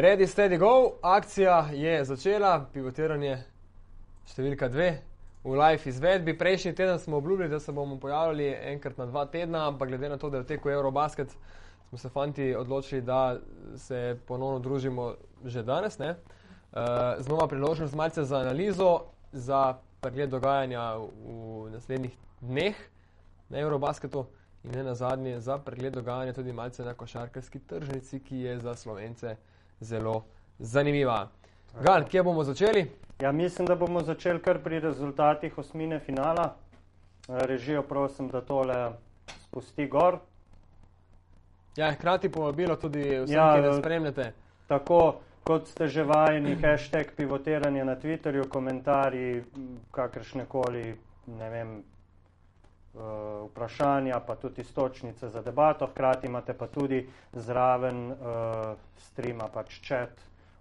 Ready, steady, go, akcija je začela, pivotiranje številka dve v live izvedbi. Prejšnji teden smo obljubili, da se bomo pojavili enkrat na dva tedna, ampak glede na to, da je teku Eurobasket, smo se fanti odločili, da se ponovno družimo že danes. Ne? Znova priložnost malce za analizo, za pregled dogajanja v naslednjih dneh na Eurobasketu in ne na zadnje za pregled dogajanja tudi malce na košarkarski tržnici, ki je za slovence zelo zanimiva. Gan, kje bomo začeli? Ja, mislim, da bomo začeli kar pri rezultatih osmine finala. Režijo prosim, da tole spusti gor. Ja, hkrati povabilo tudi vsem, Ja, ki nas eh, spremljate. Tako kot ste že vajeni, hashtag pivotiranje na Twitterju, komentarji, kakršne koli, ne vem, eh, vprašanja, pa tudi istočnice za debato. Hkrati imate pa tudi zraven uh, streama pač chat,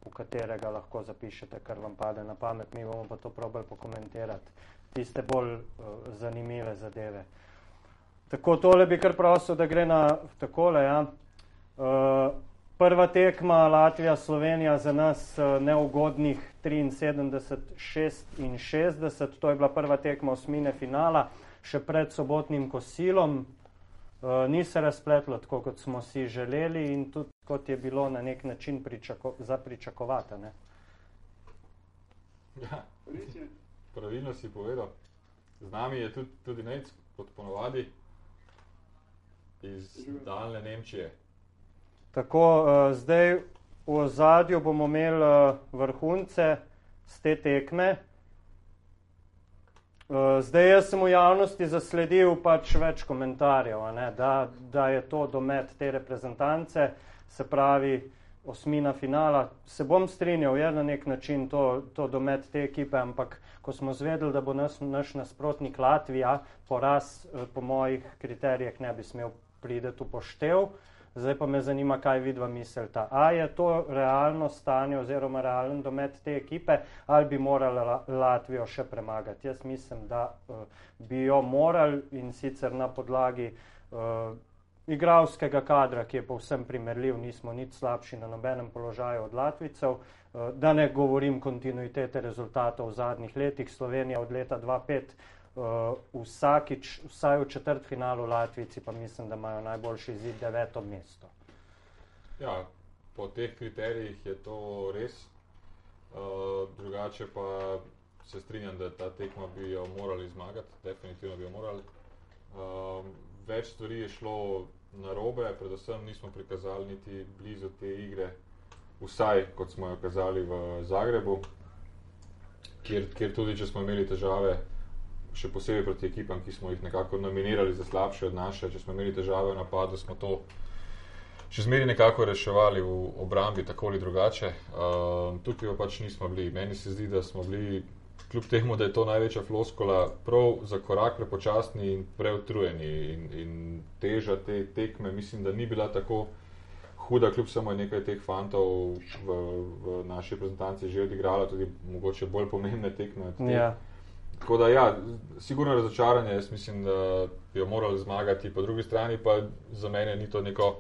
v katerega lahko zapišete, kar vam pade na pamet. Mi bomo pa to probali pokomentirati. Tiste bolj uh, zanimive zadeve. Tako, tole bi kar prosil, da gre na takole. Ja. Uh, prva tekma Latvija-Slovenija za nas uh, neugodnih 73-66, to je bila prva tekma osmine finala, še pred sobotnim kosilom. Uh, ni se razpletlo tako, kot smo si želeli in tudi kot je bilo na nek način pričako za pričakovati. Ne? Ja, pravilno si povedal. Z nami je tudi, tudi Nec, kot ponovadi, iz daljne Nemčije. Tako, uh, zdaj v ozadju bomo imeli uh, vrhunce z te tekme. Uh, zdaj jaz sem v javnosti zasledil pač več komentarjev, ne, da, da je to domet te reprezentance, se pravi osmina finala. Se bom strinjal, je na nek način to, to domet te ekipe, ampak ko smo zvedeli, da bo nas, naš nasprotnik Latvija, poraz eh, po mojih kriterijih ne bi smel prideti v poštev. Zdaj pa me zanima, kaj vidva mislita. A je to realno stanje oziroma realen domet te ekipe ali bi morala La- Latvijo še premagati? Jaz mislim, da uh, bi jo morali in sicer na podlagi uh, igralskega kadra, ki je povsem primerljiv, nismo nič slabši na nobenem položaju od Latvicev. Uh, da ne govorim kontinuitete rezultatov v zadnjih letih. Slovenija od leta 2005 Uh, vsakič, vsaj v četrtfinalu Latvijci, pa mislim, da imajo najboljši izid deveto mesto. Ja, po teh kriterijih je to res. Uh, drugače pa se strinjam, da ta tekma bi jo morali zmagati, definitivno bi jo morali. Uh, več stvari je šlo na robe, predvsem nismo prikazali niti blizu te igre, vsaj kot smo jo kazali v Zagrebu, kjer, kjer tudi, če smo imeli težave, še posebej proti ekipam, ki smo jih nekako nominirali za slabše od naše, če smo imeli težave v napadu, smo to še zmeraj nekako reševali v obrambi, tako ali drugače. Uh, tukaj pa pač nismo bili. Meni se zdi, da smo bili, kljub temu, da je to največja floskola, prav za korak prepočasni in preutrujeni. In, in teža te tekme, mislim, da ni bila tako huda, kljub samo nekaj teh fantov v, v naši reprezentanci že odigralo tudi mogoče bolj pomembne tekme. od te. Ja. Tako da, ja, sigurno razočaranje, jaz mislim, da bi jo morali zmagati, po drugi strani pa za mene ni to neko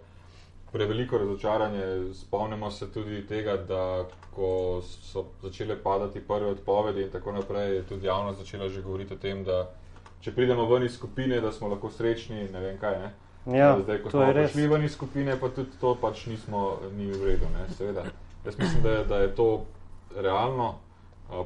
preveliko razočaranje. Spomnimo se tudi tega, da ko so začele padati prve odpovedi in tako naprej, je tudi javnost začela že govoriti o tem, da če pridemo ven iz skupine, da smo lahko srečni, ne vem kaj. Ne? Ja, Zdaj, ko smo prišli ven iz skupine, pa tudi to pač nismo, ni v redu, ne, seveda. Jaz mislim, da je, da je to realno,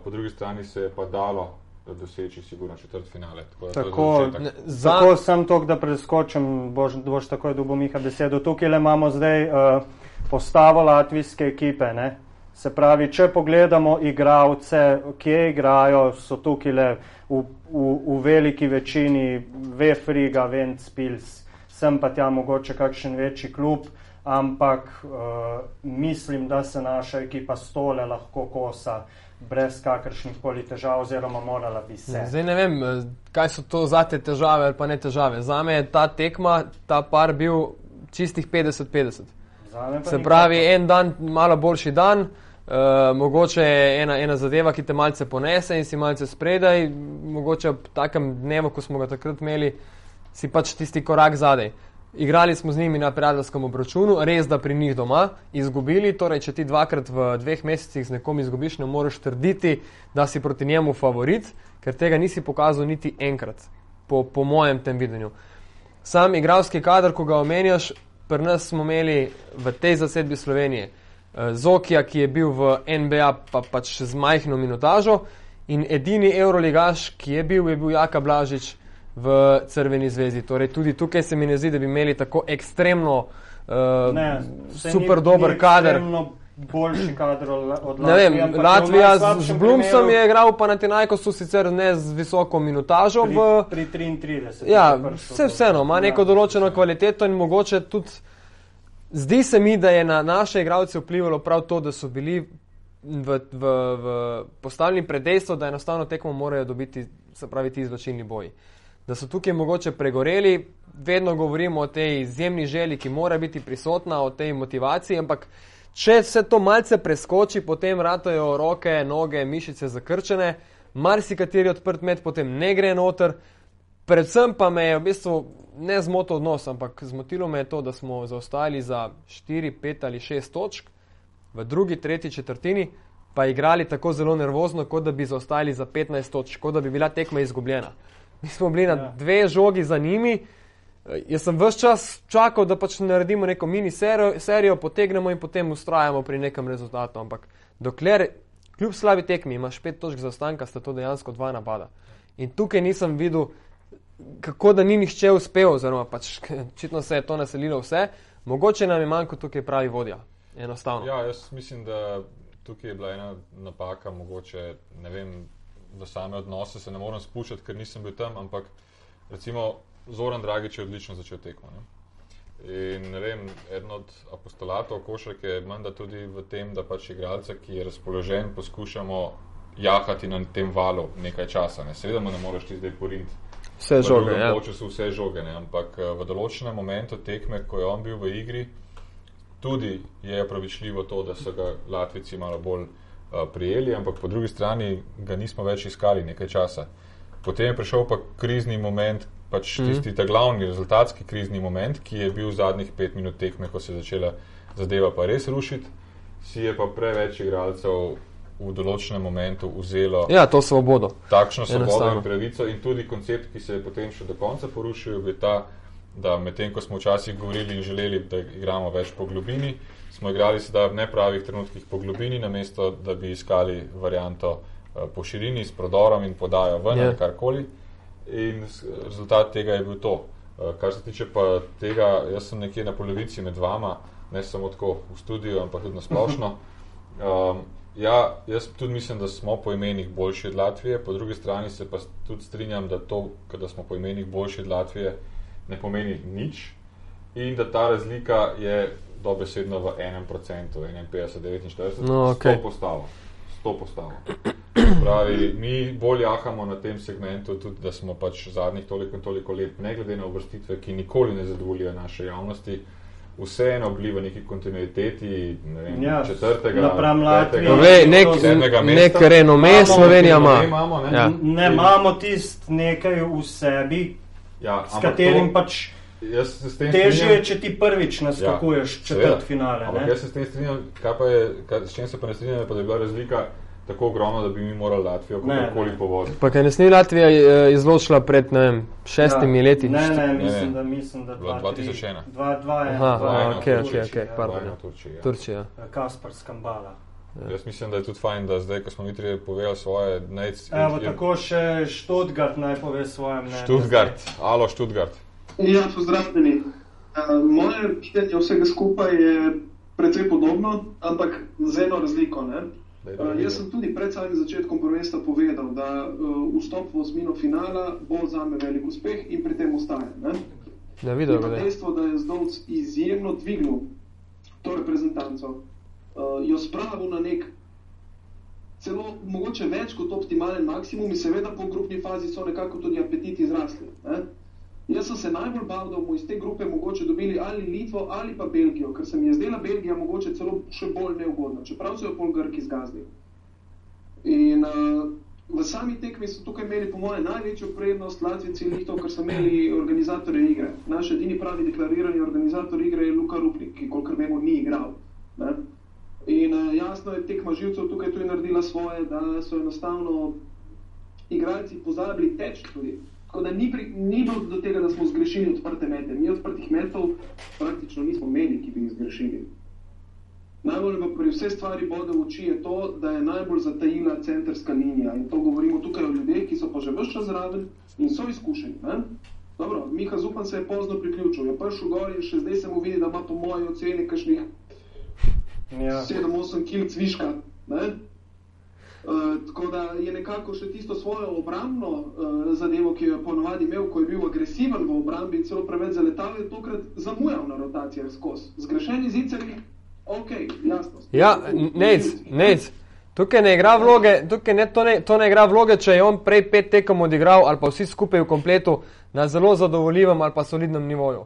po drugi strani se je pa dalo doseči sigurno četrt finale. Tako, to Tako. Ne, Za, Tako sem tok, da preskočim, boš, boš takoj dobil Miha besedo. Tukaj le imamo zdaj uh, postavo latvijske ekipe. Ne? Se pravi, če pogledamo igralce, kje igrajo, so tukaj le v, v, v veliki večini Vefriga, Ventspils, sem pa tja mogoče kakšen večji klub, ampak uh, mislim, da se naša ekipa stole lahko kosa brez kakršnih koli težav oziroma morala bi se. Zdaj ne vem, eh, kaj so to za te težave ali pa ne težave. Za me je ta tekma, ta par bil čistih 50-50. Zame pa Se pravi, en dan malo boljši dan, uh, mogoče je ena, ena zadeva, ki te malce ponese in si malce spredaj, mogoče ob takem dnevu, ko smo ga takrat imeli, si pač tisti korak zadaj. Igrali smo z njimi na prijateljskem obračunu, res da pri njih doma, izgubili. Torej, če ti dvakrat v dveh mesecih z nekom izgubiš, ne moreš trditi, da si proti njemu favorit, ker tega nisi pokazal niti enkrat, po, po mojem tem videnju. Sam igralski kader, ko ga omenjaš, pri nas smo imeli v tej zasedbi Slovenije eh, Zokija, ki je bil v NBA, pa pač z majhno minutažo, in edini Euroligaš, ki je bil, je bil Jaka Blažič v Crveni zvezi. Torej, tudi tukaj se mi ne zdi, da bi imeli tako ekstremno uh, Ne, super ni- dober ni kader. Boljši kader od od Ne vem, Latvije, ampak Latvija z Blumsom je igral, pa na Tinajkosu sicer ne z visoko minutažo. pri, V, pri 33. ja, vse vseeno, ima neko Ja. določeno kvaliteto in mogoče tudi zdi se mi, da je na naše igralce vplivalo prav to, da so bili v, v, v postavljeni pred dejstvo, da enostavno tekmo morajo dobiti, se pravi, ti izločilni boji. Da so tukaj mogoče pregoreli, vedno govorimo o tej izjemni želji, ki mora biti prisotna, o tej motivaciji, ampak če se to malce preskoči, potem ratajo roke, noge, mišice zakrčene, marsikateri odprt med potem ne gre noter. Predvsem pa me je v bistvu ne zmotil odnos, ampak zmotilo me je to, da smo zaostali za 4, 5 ali 6 točk, v drugi, tretji četrtini pa igrali tako zelo nervozno, kot da bi zaostali za 15 točk, kot da bi bila tekma izgubljena. Mi smo bili na Ja. dve žogi za njimi. Eh, Jaz sem vse čas čakal, da pač naredimo neko mini serijo, serijo, potegnemo in potem ustrajamo pri nekem rezultatu. Ampak dokler, kljub slabi tekmi, imaš pet točk zaostanka, sta to dejansko dva napada. In tukaj nisem videl, kako da ni nihče uspel, oziroma pač očitno se je to naselilo vse. Mogoče nam je manjko tukaj pravi vodja. Enostavno. Ja, jaz mislim, da tukaj je bila ena napaka, mogoče ne vem, v same odnose se ne morem spuščati, ker nisem bil tam, ampak recimo Zoran Dragič je odlično začel tekmo. Ne? In ne vem, eden od apostolatov košarke je menda tudi v tem, da pač igralca, ki je razpoložen, poskušamo jahati na tem valu nekaj časa. Ne? Seveda mu ne moreš ti zdaj poriniti Vse žoge. Ja. polčasu vse žoge, ne? ampak eh, v določenem momentu tekme, ko je on bil v igri, tudi je opravičljivo to, da so ga Latvijci malo bolj prijeli, ampak po drugi strani ga nismo več iskali nekaj časa. Potem je prišel pa krizni moment, pač mm -hmm. tisti ta glavni rezultatski krizni moment, ki je bil zadnjih pet minut tekme, ko se je začela zadeva pa res rušiti, si je pa preveč igralcev v določenem momentu vzelo ja, to svobodo. takšno svobodo in pravico. In tudi koncept, ki se je potem še do konca porušil, je ta, da medtem ko smo včasih govorili in želeli, da igramo več po globini, smo igrali sedaj v nepravih trenutkih po globini, namesto da bi iskali varianto eh, po širini s prodorom in podajo ven Ja. ali karkoli. In rezultat tega je bil to. Eh, Kar se tiče pa tega, jaz sem nekje na polovici med vama, ne samo tako v studiu, ampak tudi na splošno. Um, ja, jaz tudi mislim, da smo po imenih boljši od Latvije, po drugi strani se pa tudi strinjam, da to, da smo po imenih boljši od Latvije, ne pomeni nič in da ta razlika je dobesedno v enem procentu, 51, 49, No, okej. 100 postavo. 100 postavo. Pravi, mi bolj jahamo na tem segmentu, tudi da smo pač zadnjih toliko in toliko let, ne glede na uvrstitve, ki nikoli ne zadovoljijo naše javnosti, vseeno bili v neki kontinuiteti, ne vem, Ja, četrtega, napram Latviji. petega, Povej, nek, nek renome Imamo- Slovenija ima. renome imamo, ne? Ja. Ne imamo tist nekaj v sebi, Ja, s katerim to- pač Težje je, če ti prvič naskakuješ Ja, četrt finale. Ampak jaz se s tem strinjam, kaj pa je, kaj, s čim se pa ne strinjam, je pa da je bila razlika tako ogromna, da bi mi morali Latvijo Ne, kakorkoli ne. povoziti. Pa kaj ne sni Latvija eh, izločila pred ne vem, šestimi Ja. leti? Ne, ne, Ne, mislim, ne. da mislim, da Bilo 2001. 2, 2, Aha, dva, ena, okej, Turčija, okej, okej, ja. pardon. Vojna v Turčiji, ja. Turčija. Kaspar Skambala. Jaz mislim, da je tudi fajn, da zdaj, ko smo mi trije povedali svoje, nec, Evo, je- tako še Študgart naj pove svoje mnenje. Študgart, alo Študgart. Ja, pozdravljeni. Uh, moje videnje vsega skupaj je precej podobno, ampak z eno razliko. Ne? Uh, jaz sem tudi pred samim začetkom prvenstva povedal, da uh, vstop v osmino finala bo za me velik uspeh in pri tem ostajam. Ne? Ja, Je videl je. dejstvo, da je Zdovc izjemno dvignil to reprezentanco, uh, jo spravil na nek celo mogoče več kot optimalen maksimum in seveda po grupni fazi so nekako tudi apetiti zrasli. Ne? Jaz sem se najbolj bal, da bomo iz te grupe mogoče dobili ali Litvo ali pa Belgijo, ker se mi je zdela Belgija mogoče celo še bolj neugodna, čeprav so jo pol Grki zgazdili. In uh, v sami tekmi so tukaj imeli, po mojem, največjo prednost Latvijci in to, ker so imeli organizatorje igre. Naš edini pravi deklarirani organizator igre je Luka Rupnik, ki, kolikor vemo, ni igral. Ne? In uh, jasno je, tekma živcev tukaj tudi naredila svoje, da so enostavno igralci pozabili teč tudi. Tako da ni, pri, ni bilo do tega, da smo zgrešili odprte mete. Mi odprtih metov praktično nismo imeli, ki bi jih zgrešili. Najbolj pa pri vsej stvari bode v oči je to, da je najbolj zatajila centrska linija. In to govorimo tukaj o ljudeh, ki so pa že vse čas zraven in so izkušeni. Ne? Dobro, Miha Zupan se je pozno priključil, je prišel gor in še zdaj se mu vidi, da ima po moji oceni kakšnih Ja. 7-8 kg cviška. Ne? Uh, tako da je nekako še tisto svojo obrambno uh, zadevo, ki jo je ponovadi imel, ko je bil agresiven v obrambi in celo preveč zaletal, je tokrat zamujal na rotacijah skozi. Zgrešeni ziceri, ok, jasno. Ja, nec, nec. Tukaj ne igra vloge, ne, to, ne, to ne igra vloge, če je on prej pet tekem odigral ali pa vsi skupaj v kompletu na zelo zadovoljivem ali pa solidnem nivoju.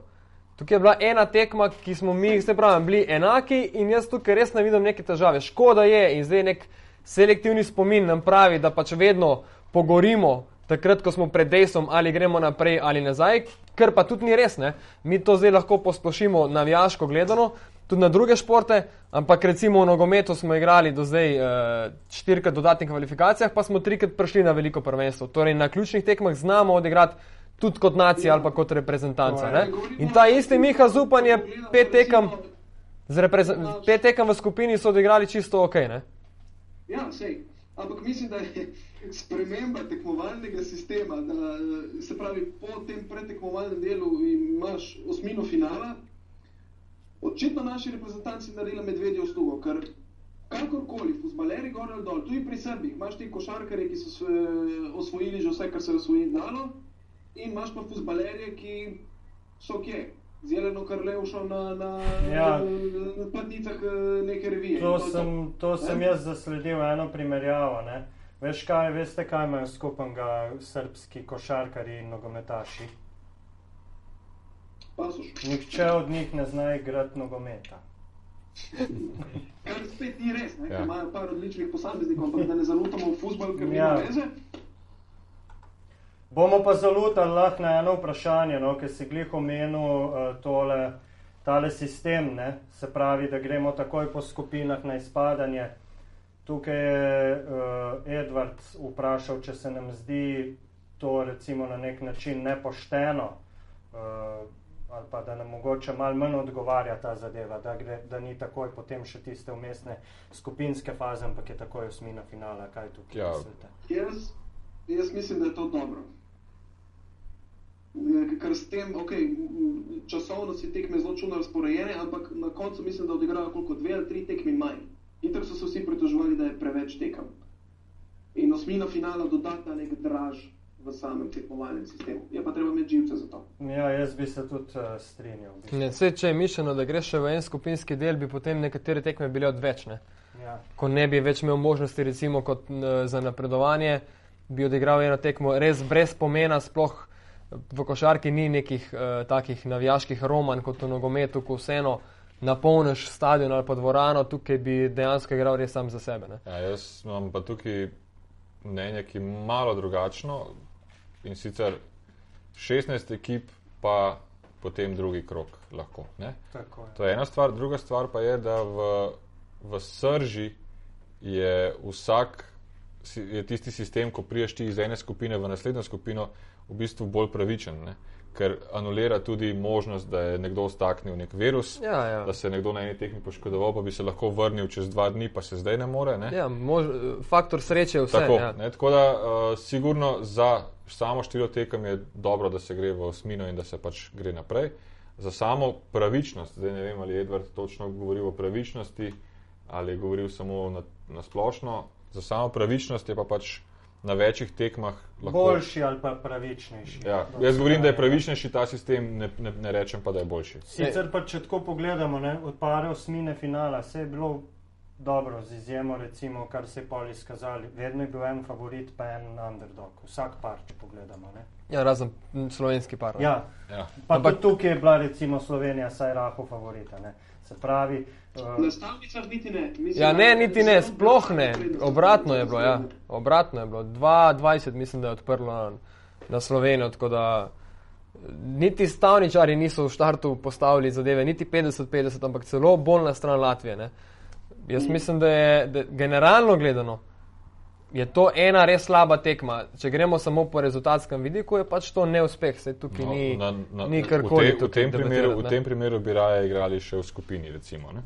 Tukaj je bila ena tekma, ki smo mi, se pravi, bili enaki in jaz tukaj res ne vidim neke težave. Škoda je in zdaj nek selektivni spomin nam pravi, da pač vedno pogorimo takrat, ko smo pred dejstvom ali gremo naprej ali nazaj, kar pa tudi ni res. Ne? Mi to zdaj lahko posplošimo navijaško gledano, tudi na druge športe, ampak recimo v nogometu smo igrali do zdaj uh, štirikrat dodatnih kvalifikacijah, pa smo trikrat prišli na veliko prvenstvo. Torej na ključnih tekmah znamo odigrati tudi kot nacija ali kot reprezentanca. Ne? In ta isti Miha Zupan je pet tekem, pet tekem v skupini so odigrali čisto ok. Ne? Ja, sej. Ampak mislim, da je sprememba tekmovalnega sistema, da se pravi po tem pretekmovalnem delu imaš osmino finala, očitno naši reprezentanci naredili medvedjo uslugo, ker kakorkoli, fuzbaleri gor ali dol, tudi pri Srbih, imaš ti košarkare, ki so se osvojili že vse, kar se je osvojiti dalo, in imaš pa fuzbalerje, ki so kje. Zeleno krlevšo na, na, Ja. na platnicah eh, neke revije. To je sem, to sem Ne? jaz zasledil eno primerjavo. Ne? Veš kaj, veste, kaj imajo skupnega srpski košarkari in nogometaši? Pasoš. Nihče od njih ne zna igrati nogometa. Kar spet ni res, ne? Ja. ja. imajo par odličnih posameznikov, ampak da ne zalutamo v futbol, ker Ja. nima veze. Bomo pa zalutali lahko na eno vprašanje, no, ker si glih omenil uh, tole, tale sistem, ne? se pravi, da gremo takoj po skupinah na izpadanje. Tukaj je uh, Edward vprašal, če se nam zdi to recimo na nek način nepošteno, uh, ali pa da nam mogoče malo manj odgovarja ta zadeva, da, gre, da ni takoj potem še tiste umestne skupinske faze, ampak je takoj osmina finala. Kaj tukaj Ja. mislite? Jaz, jaz mislim, da je to dobro. Ker s tem, ok, časovno si tekme zelo čudno razporejene, ampak na koncu mislim, da odigrajo koliko dve ali tri tekme manj. In tako so se vsi pritoževali, da je preveč tekem. In osmina finala dodatna nek draž v samem tekmovalnem sistemu. Je pa treba imeti živce za to. Ja, jaz bi se tudi uh, strinjal. Ne, vse, če je mišljeno, da greš še v en skupinski del, bi potem nekatere tekme bile odvečne. Ja. Ko ne bi več imel možnosti, recimo kot eh, za napredovanje, bi odigral eno tekmo res brez pomena, sploh v košarki ni nekih uh, takih navijaških romanj kot v nogometu, ko vseeno napolniš stadion ali pa dvorano, tukaj bi dejansko igral res sam za sebe. Ne? Ja, jaz imam pa tukaj mnenje, ki je malo drugačno in sicer 16 ekip, pa potem drugi krok lahko. Ne? Tako je. To je ena stvar, druga stvar pa je, da v, v srži je vsak, je tisti sistem, ko priješ ti iz ene skupine v naslednjo skupino, v bistvu bolj pravičen, ne? ker anulira tudi možnost, da je nekdo staknil nek virus, Ja, ja. da se je nekdo na eni tekmi poškodoval, pa bi se lahko vrnil čez dva dni, pa se zdaj ne more. Ne? Ja, mož, faktor sreče je vse. Tako, ja. ne, tako da, uh, sigurno za samo število tekem je dobro, da se gre v osmino in da se pač gre naprej. Za samo pravičnost, zdaj ne vem, ali je Edward točno govoril o pravičnosti ali je govoril samo na, na splošno, za samo pravičnost je pa pač na večjih tekmah lahko. Boljši ali pa pravičnejši. Ja, jaz govorim, da je pravičnejši ta sistem, ne, ne, ne rečem pa, da je boljši. Sicer pa, če tako pogledamo, ne, od pare osmine finala, vse je bilo dobro, z izjemo, recimo, kar se je pol izkazali. Vedno je bil en favorit, pa en underdog. Vsak par, če pogledamo. Ne. Ja, razen slovenski par. ne. Ja, Ja. pa Ampak- tudi tukaj je bila recimo Slovenija saj rahu favorita. Ne. Se pravi, uh, Na stavnicah niti ne. Mislim, Ja, ne, niti ne, sploh ne. Obratno je bilo, ja. Obratno je bilo. 2,20 mislim, da je odprlo na, na Slovenijo, tako da niti stavničari niso v štartu postavili zadeve, niti 50-50, ampak celo bolj na stran Latvije. Ne. Jaz mislim, da je da generalno gledano. Je to ena res slaba tekma. Če gremo samo po rezultatskem vidiku, je pač to neuspeh. Sej tukaj No, ni, na- na- ni v karkoli. tem- v tukaj tem primeru- V tem primeru bi raje igrali še v skupini, recimo. Ne?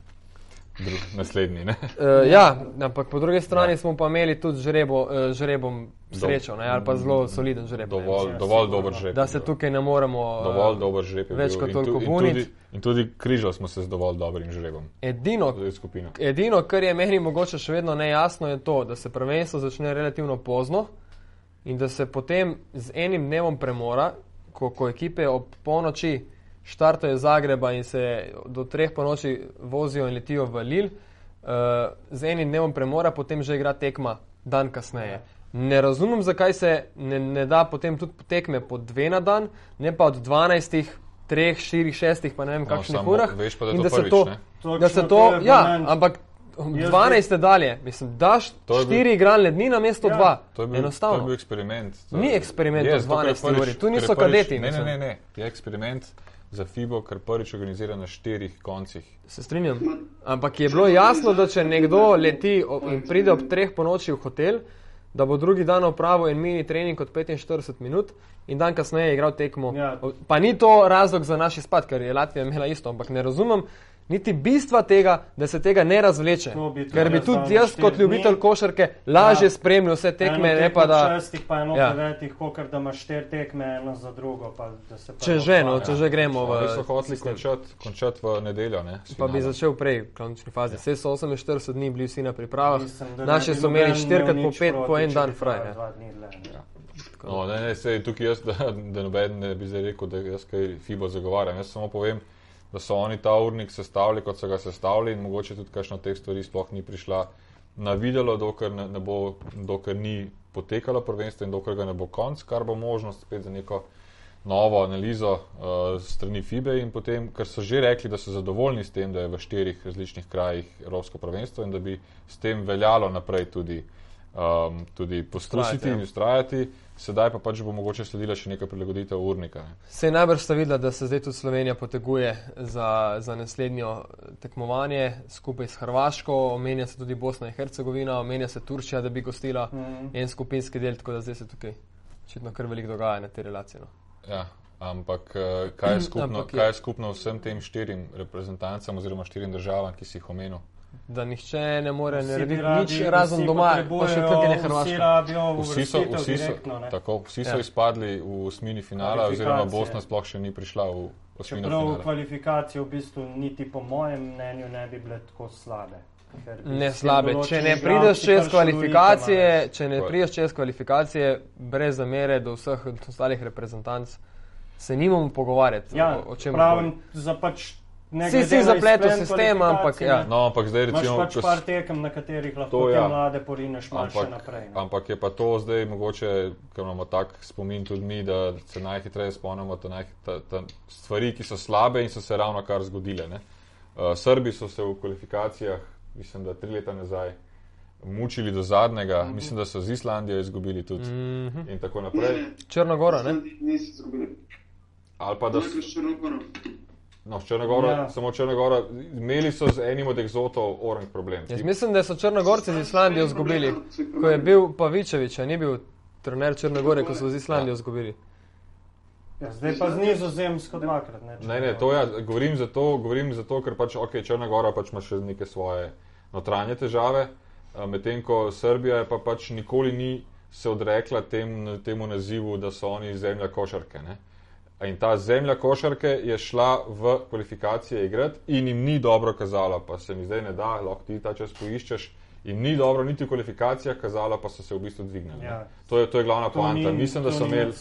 Drug, naslednji. Ne? Uh, ja, ampak po drugi strani Ja. ja. smo pa imeli tudi žrebo, uh, žrebom srečo, ne, ali pa zelo soliden žreb. ne. Dovolj, Ja, dovolj sigurno. dober žreb. Da se tukaj ne moremo. Dovolj eh, dober žreb je več kot toliko tu- in buniti. tudi, in tudi križali smo se z dovolj dobrim žrebom. Edino, edino, kar je meni mogoče še vedno nejasno, je to, da se prvenstvo začne relativno pozno in da se potem z enim dnevom premora, ko, ko ekipe ob polnoči štartajo iz Zagreba in se do treh po noči vozijo in letijo v Lil, uh, z enim dnevom premora potem že igra tekma dan kasneje. Ne razumem, zakaj se ne, ne da potem tudi tekme po dve na dan, ne pa od 12, 3, 4, 6, pa ne vem, No, kakšnih samo urah. veš pa, da to da se prvič, to, da se to, to ja, ampak Jaz 12 dalje, mislim, daš To je bil- štiri igralne dni na mesto Ja, dva. To je bil, to Enostavno. je bil eksperiment. To Ni je- eksperiment Je, ker je 12 prvič- uri. Tu niso prvič- kadeti, Ne, ne, ne, ne. Je eksperiment za FIBO, ker prvič organizira na štirih koncih. Se strinjam. Ampak je bilo jasno, da če nekdo leti in pride ob treh po noči v hotel, da bo drugi dan opravil en mini trening kot 45 minut in dan kasneje igral tekmo. Ja. Pa ni to razlog za naš izpad, ker je Latvija imela isto, ampak ne razumem. Niti bistva tega, da se tega ne razvleče. Bi Ker bi tudi jaz, kot ljubitelj dni. košarke, lažje Ja. spremljal vse tekme, ne pa da. Šestih, pa eno Ja. ja. devetih, kot da imaš štiri tekme, eno za drugo. Pa, da se Če že, no, če že gremo v. Oni so hoteli končati končat v nedeljo. Ne, s Pa bi začel prej, v končni fazi. Vse so 48 dni bili vsi na pripravah, Mislim, naše so imeli noben štirikrat imel po nič pet, proti, po en dan bi fraj. dal ne. dva dni dlje, ne. No, ne, ne, tukaj jaz, da, da noben ne bi zdaj rekel, da jaz kaj FIBO zagovarjam. Jaz samo povem, da so oni ta urnik sestavili, kot so ga sestavili in mogoče tudi kakšna od teh stvari sploh ni prišla na videlo, dokler, ne, ne bo, dokler ni potekalo prvenstvo in dokler ga ne bo konc, kar bo možnost spet za neko novo analizo uh, strani FIBE in potem, ker so že rekli, da so zadovoljni s tem, da je v štirih različnih krajih Evropsko prvenstvo in da bi s tem veljalo naprej tudi, um, tudi poskusiti Vztrajati, ja. in ustrajati, sedaj pa pač bo mogoče sledila še neka prilagoditev urnika. Se najbrž sta videla, da se zdaj tudi Slovenija poteguje za, za naslednjo tekmovanje skupaj s Hrvaško, omenja se tudi Bosna in Hercegovina, omenja se Turčija, da bi gostila Mhm. en skupinski del, tako da zdaj se tukaj očitno kar veliko dogaja na tej relaciji. No. Ja, ampak eh, kaj je, skupno, Ampak je- kaj je skupno vsem tem štirim reprezentancam oziroma štirim državam, ki si jih omenil? Da nihče ne more Vsi narediti nič vsi razen doma, pa še potrebujejo, kakšne Vsi Hrvaške. rabijo Vsi so, vsi so, direktno. ne. tako, vsi so Ja. izpadli v osmini finala, oziroma. Bosna sploh še ni prišla v osmino Čeprav finala. kvalifikacije v bistvu niti po mojem mnenju ne bi bile tako slabe. Ne slabe. Če ne prideš čez kvalifikacije, če ne prideš čez kvalifikacije, brez zamere do vseh ostalih reprezentanc, se nimamo pogovarjati Ja, o, o čem pravim, za pač ne Vsi si na zaplet v izplen sistem, ampak ja. No, ampak zdaj Imaš recimo, pač ko par tekem, na katerih lahko To te ja. mlade porineš malo še naprej. ne. ampak je pa to zdaj mogoče, ker imamo tak spomin tudi mi, da se najhitreje spomnimo ta, naj, ta, ta stvari, ki so slabe in so se ravno kar zgodile. Ne? Uh, Srbi so se v kvalifikacijah, mislim, da tri leta nazaj, mučili do zadnjega, Mhm. mislim, da so z Islandijo izgubili tudi Mhm. in tako Ne, naprej. Črnogora, ne? Nisi izgubili. Ali pa da Najprej s Črnogoro. No, Črnagora, Ja. ja. samo Črnagora, imeli so z enim od egzotov orang problem. Jaz mislim, da so Črnogorci z Islandijo izgubili, ko je bil Pavičevič, a ni bil trener Črnogore, ko so z Islandijo izgubili. Ja, zdaj pa z nizozemsko dvakrat. Ne, Ne, ne, to ja, govorim zato, govorim zato ker pač, okay, Črna Gora pač ima še neke svoje notranje težave, a medtem ko Srbija je pa pač nikoli ni se odrekla tem, temu nazivu, da so oni zemlja košarke. Ne? In ta zemlja košarke je šla v kvalifikacije igrati in jim ni dobro kazala, pa se mi zdaj ne da, lahko ti ta čas poiščeš. In ni dobro niti v kvalifikacijah kazala, pa so se v bistvu dvignili. Ja. To, je, to je glavna poanta. ni- Mislim, da so imeli.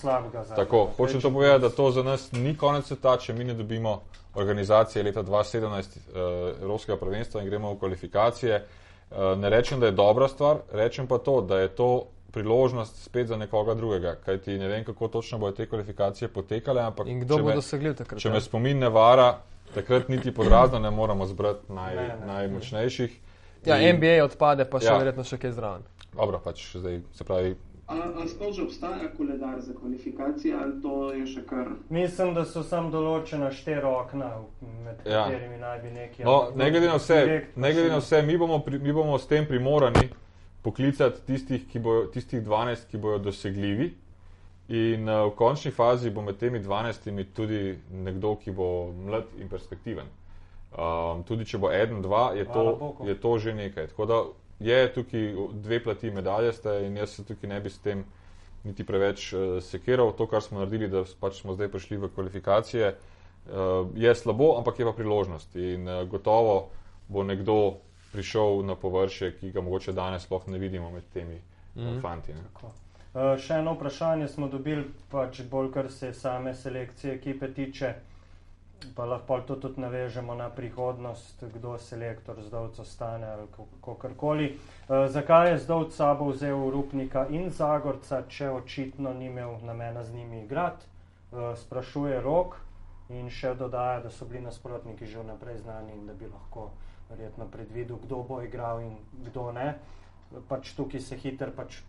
Tako, hočem to povedati, da to za nas ni konec sveta, če mi ne dobimo organizacije leta 2017 uh, Evropskega prvenstva in gremo v kvalifikacije. Uh, ne rečem, da je dobra stvar, rečem pa to, da je to priložnost spet za nekoga drugega. Kajti ne vem, kako točno bodo te kvalifikacije potekale. In kdo bo dosegljiv takrat? Če me spomin ne vara, takrat niti podrazno ne moramo zbrati naj, ne, ne, najmočnejših. Ja, in, NBA odpade, pa še ja. verjetno še kaj zraven. Dobro, pač zdaj se pravi. Ali sploh že obstaja koledar za kvalifikacije, ali to je še kar? Mislim, da so sam določena štiri okna, med ja. katerimi naj bi neki. No, ne glede na vse, ne glede na vse mi, bomo pri, mi bomo s tem primorani poklicati tistih, bojo, tistih 12, ki bodo dosegljivi. In uh, v končni fazi bo med temi 12 tudi nekdo, ki bo mlad in perspektiven. Um, tudi če bo eden, dva, je to, je to že nekaj. Tako da je tukaj dve plati medalje, ste, in jaz se tukaj ne bi s tem niti preveč uh, sekiral. To, kar smo naredili, da pač smo zdaj prišli v kvalifikacije, uh, je slabo, ampak je pa priložnost. In uh, gotovo bo nekdo prišel na površje, ki ga mogoče danes sploh ne vidimo med temi mm -hmm. fanti. Uh, še eno vprašanje smo dobili, pač bolj kar se same selekcije ekipe tiče, pa lahko to tudi navežemo na prihodnost, kdo selektor zdovco stane ali kakorkoli. Uh, zakaj je zdovc sabo vzel Rupnika in Zagorca, če očitno ni imel namena z njimi igrati, uh, sprašuje rok in še dodaja, da so bili nasprotniki že vnaprej znani in da bi lahko verjetno predvidel, kdo bo igral in kdo ne. Pač tukaj se hiter pač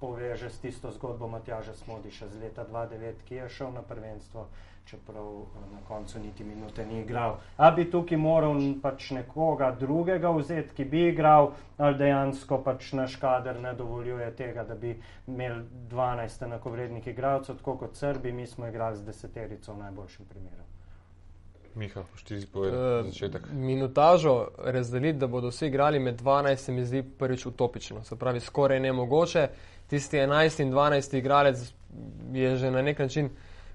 poveže s tisto zgodbo Matjaža Smodiša z leta 2009, ki je šel na prvenstvo, čeprav eh, na koncu niti minute ni igral. A bi tukaj moral pač nekoga drugega vzeti, ki bi igral, ali dejansko pač naš kader ne dovoljuje tega, da bi imeli 12 enakovrednih igralcev, tako kot Srbi, mi smo igrali z deseterico v najboljšem primeru. Miha, pošti si povedal uh, začetek. Minutažo razdeliti, da bodo vsi igrali med 12, se mi zdi prvič utopično. Se pravi, skoraj nemogoče. Tisti 11 in 12 igralec je že na nek način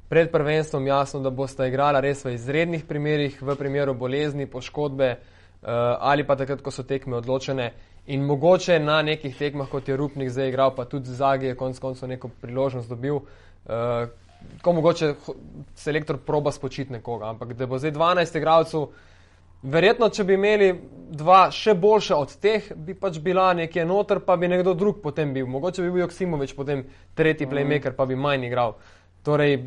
pred prvenstvom jasno, da boste igrali res v izrednih primerih, v primeru bolezni, poškodbe uh, ali pa takrat, ko so tekme odločene. In mogoče na nekih tekmah, kot je Rupnik zdaj igral, pa tudi Zagi je konec koncev neko priložnost dobil. Uh, ko mogoče selektor proba spočiti nekoga, ampak da bo zdaj 12 igralcev, verjetno, če bi imeli dva še boljša od teh, bi pač bila nekje noter, pa bi nekdo drug potem bil. Mogoče bi bil Joksimovič potem tretji playmaker, pa bi manj igral. Torej,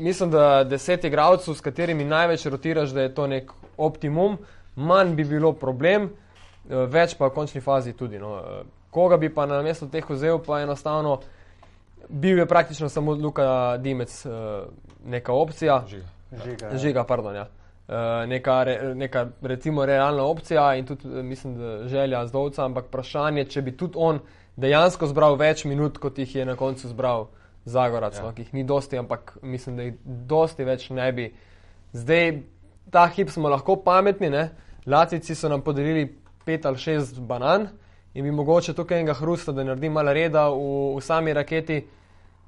mislim, da deset igralcev, s katerimi največ rotiraš, da je to nek optimum, manj bi bilo problem, eh, več pa v končni fazi tudi. No. Eh, koga bi pa na mesto teh vzel, pa enostavno bil je praktično samo Luka Dimec, uh, neka opcija. Žiga, Žiga, ja. Žiga pardon. Ja. Uh, neka, re, neka, recimo, realna opcija in tudi, eh, mislim, da želja zdovca, ampak vprašanje, če bi tudi on dejansko zbral več minut, kot jih je na koncu zbral Zagorac, ja. no, ki jih ni dosti, ampak mislim, da jih dosti več ne bi. Zdaj, ta hip smo lahko pametni, ne? Latici so nam podelili pet ali šest banan, in bi mogoče tukaj enega hrusta, da naredi malo reda v, v sami raketi,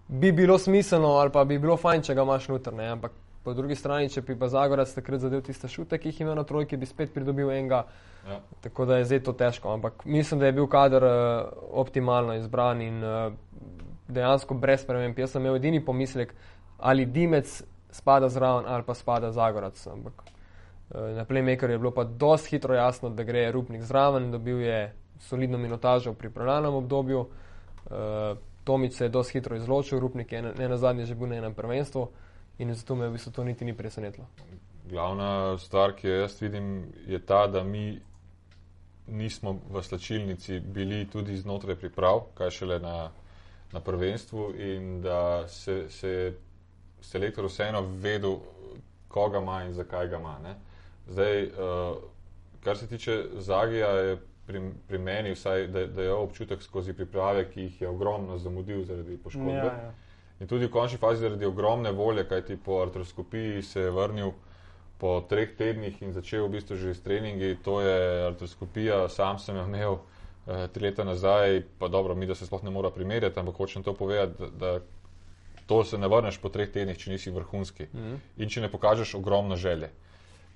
bi bilo smiselno ali pa bi bilo fajn, če ga imaš noter. Ne? Ampak po drugi strani, če bi pa Zagorac takrat zadev tiste šute, ki jih ima na trojki, bi spet pridobil enega. Ja. Tako da je zdaj to težko. Ampak mislim, da je bil kader uh, optimalno izbran in uh, dejansko brez sprememb. Jaz sem imel edini pomislek, ali Dimec spada zraven ali pa spada Zagorac. Ampak uh, na Playmakerju je bilo pa dosti hitro jasno, da gre Rupnik zraven, dobil je solidno minutažo v pripravljalnem obdobju. Uh, Tomič se je dosti hitro izločil, Rupnik je ne na zadnje že bil na enem prvenstvu in zato me v bistvu to niti ni presenetilo. Glavna stvar, ki jo jaz vidim, je ta, da mi nismo v slačilnici bili tudi znotraj priprav, kaj šele na, na prvenstvu in da se, se je selektor vseeno vedel, koga ima in zakaj ga ima. Ne? Zdaj, uh, kar se tiče Zagija, je pri, pri meni, vsaj, da, da je občutek skozi priprave, ki jih je ogromno zamudil zaradi poškodbe. Ja, ja. In tudi v končni fazi zaradi ogromne volje, kajti po artroskopiji se je vrnil po treh tednih in začel v bistvu že s treningi. To je artroskopija, sam sem jo imel eh, tri leta nazaj, pa dobro, mi da se sploh ne mora primerjati, ampak hočem to povedati, da, da to se ne vrneš po treh tednih, če nisi vrhunski mhm. in če ne pokažeš ogromno želje.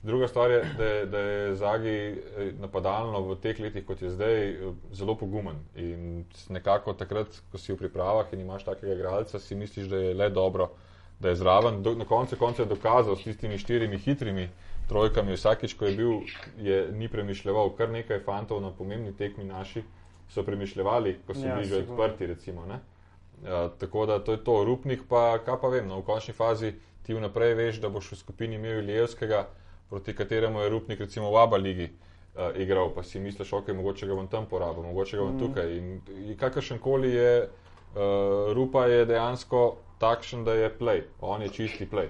Druga stvar je, da je, da je Zagi eh, napadalno v teh letih, kot je zdaj, eh, zelo pogumen. In nekako takrat, ko si v pripravah in imaš takega igralca, si misliš, da je le dobro, da je zraven. Do, na koncu konca je dokazal s tistimi štirimi hitrimi trojkami, vsakič, ko je bil, je ni premišljal. Kar nekaj fantov na pomembni tekmi naši so premišljali, ko so Ja, bili že odprti. Recimo, ne. uh, tako da to je to, Rupnik pa, kaj pa vem, no, v končni fazi ti vnaprej veš, da boš v skupini imel Ilijevskega, proti kateremu je Rupnik recimo v Aba ligi uh, igral, pa si misliš, ok, mogoče ga bom tam porabil, mogoče ga bom Mhm. tukaj. In, in kakršen koli je, uh, Rupa je dejansko takšen, da je play, on je čisti play.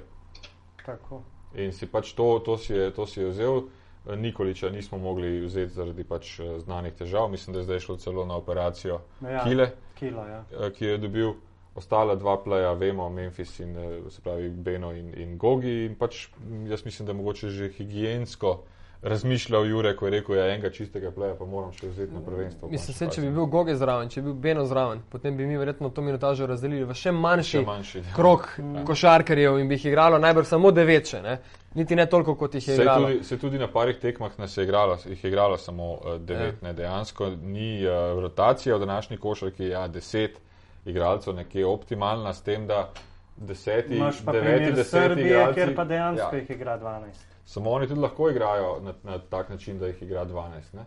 Tako. In si pač to, to, si je, to si je vzel. Nikoliča nismo mogli vzeti zaradi pač eh, znanih težav. Mislim, da je zdaj šlo celo na operacijo Ja. Kile, Kilo, ja. ki jo je dobil. Ostala dva pleja, vemo, Memphis in eh, se pravi Beno in, in Gogi. In pač jaz mislim, da je mogoče že higijensko razmišljal Jure, ko je rekel, da ja, enega čistega pleja pa moram še vzeti na prvenstvo. Mislim, se, če bi bil Goge zraven, če bi bil Beno zraven, potem bi mi verjetno to minutažo razdelili v še manjši Še manjši. krok košarkarjev in bi jih igralo najbrž samo devet, še, ne? niti ne toliko, kot jih je Se igralo. tudi, se tudi na parih tekmah nas je igralo, jih je igralo samo uh, devet, Ja. ne dejansko ni uh, rotacija v današnji košarki, ja, deset igralcev nekje optimalna s tem, da deseti, Imaš pa deveti, deseti Srbije, igralci, kjer pa dejansko ja, jih igra 12. samo oni tudi lahko igrajo na, na tak način, da jih igra 12. Ne?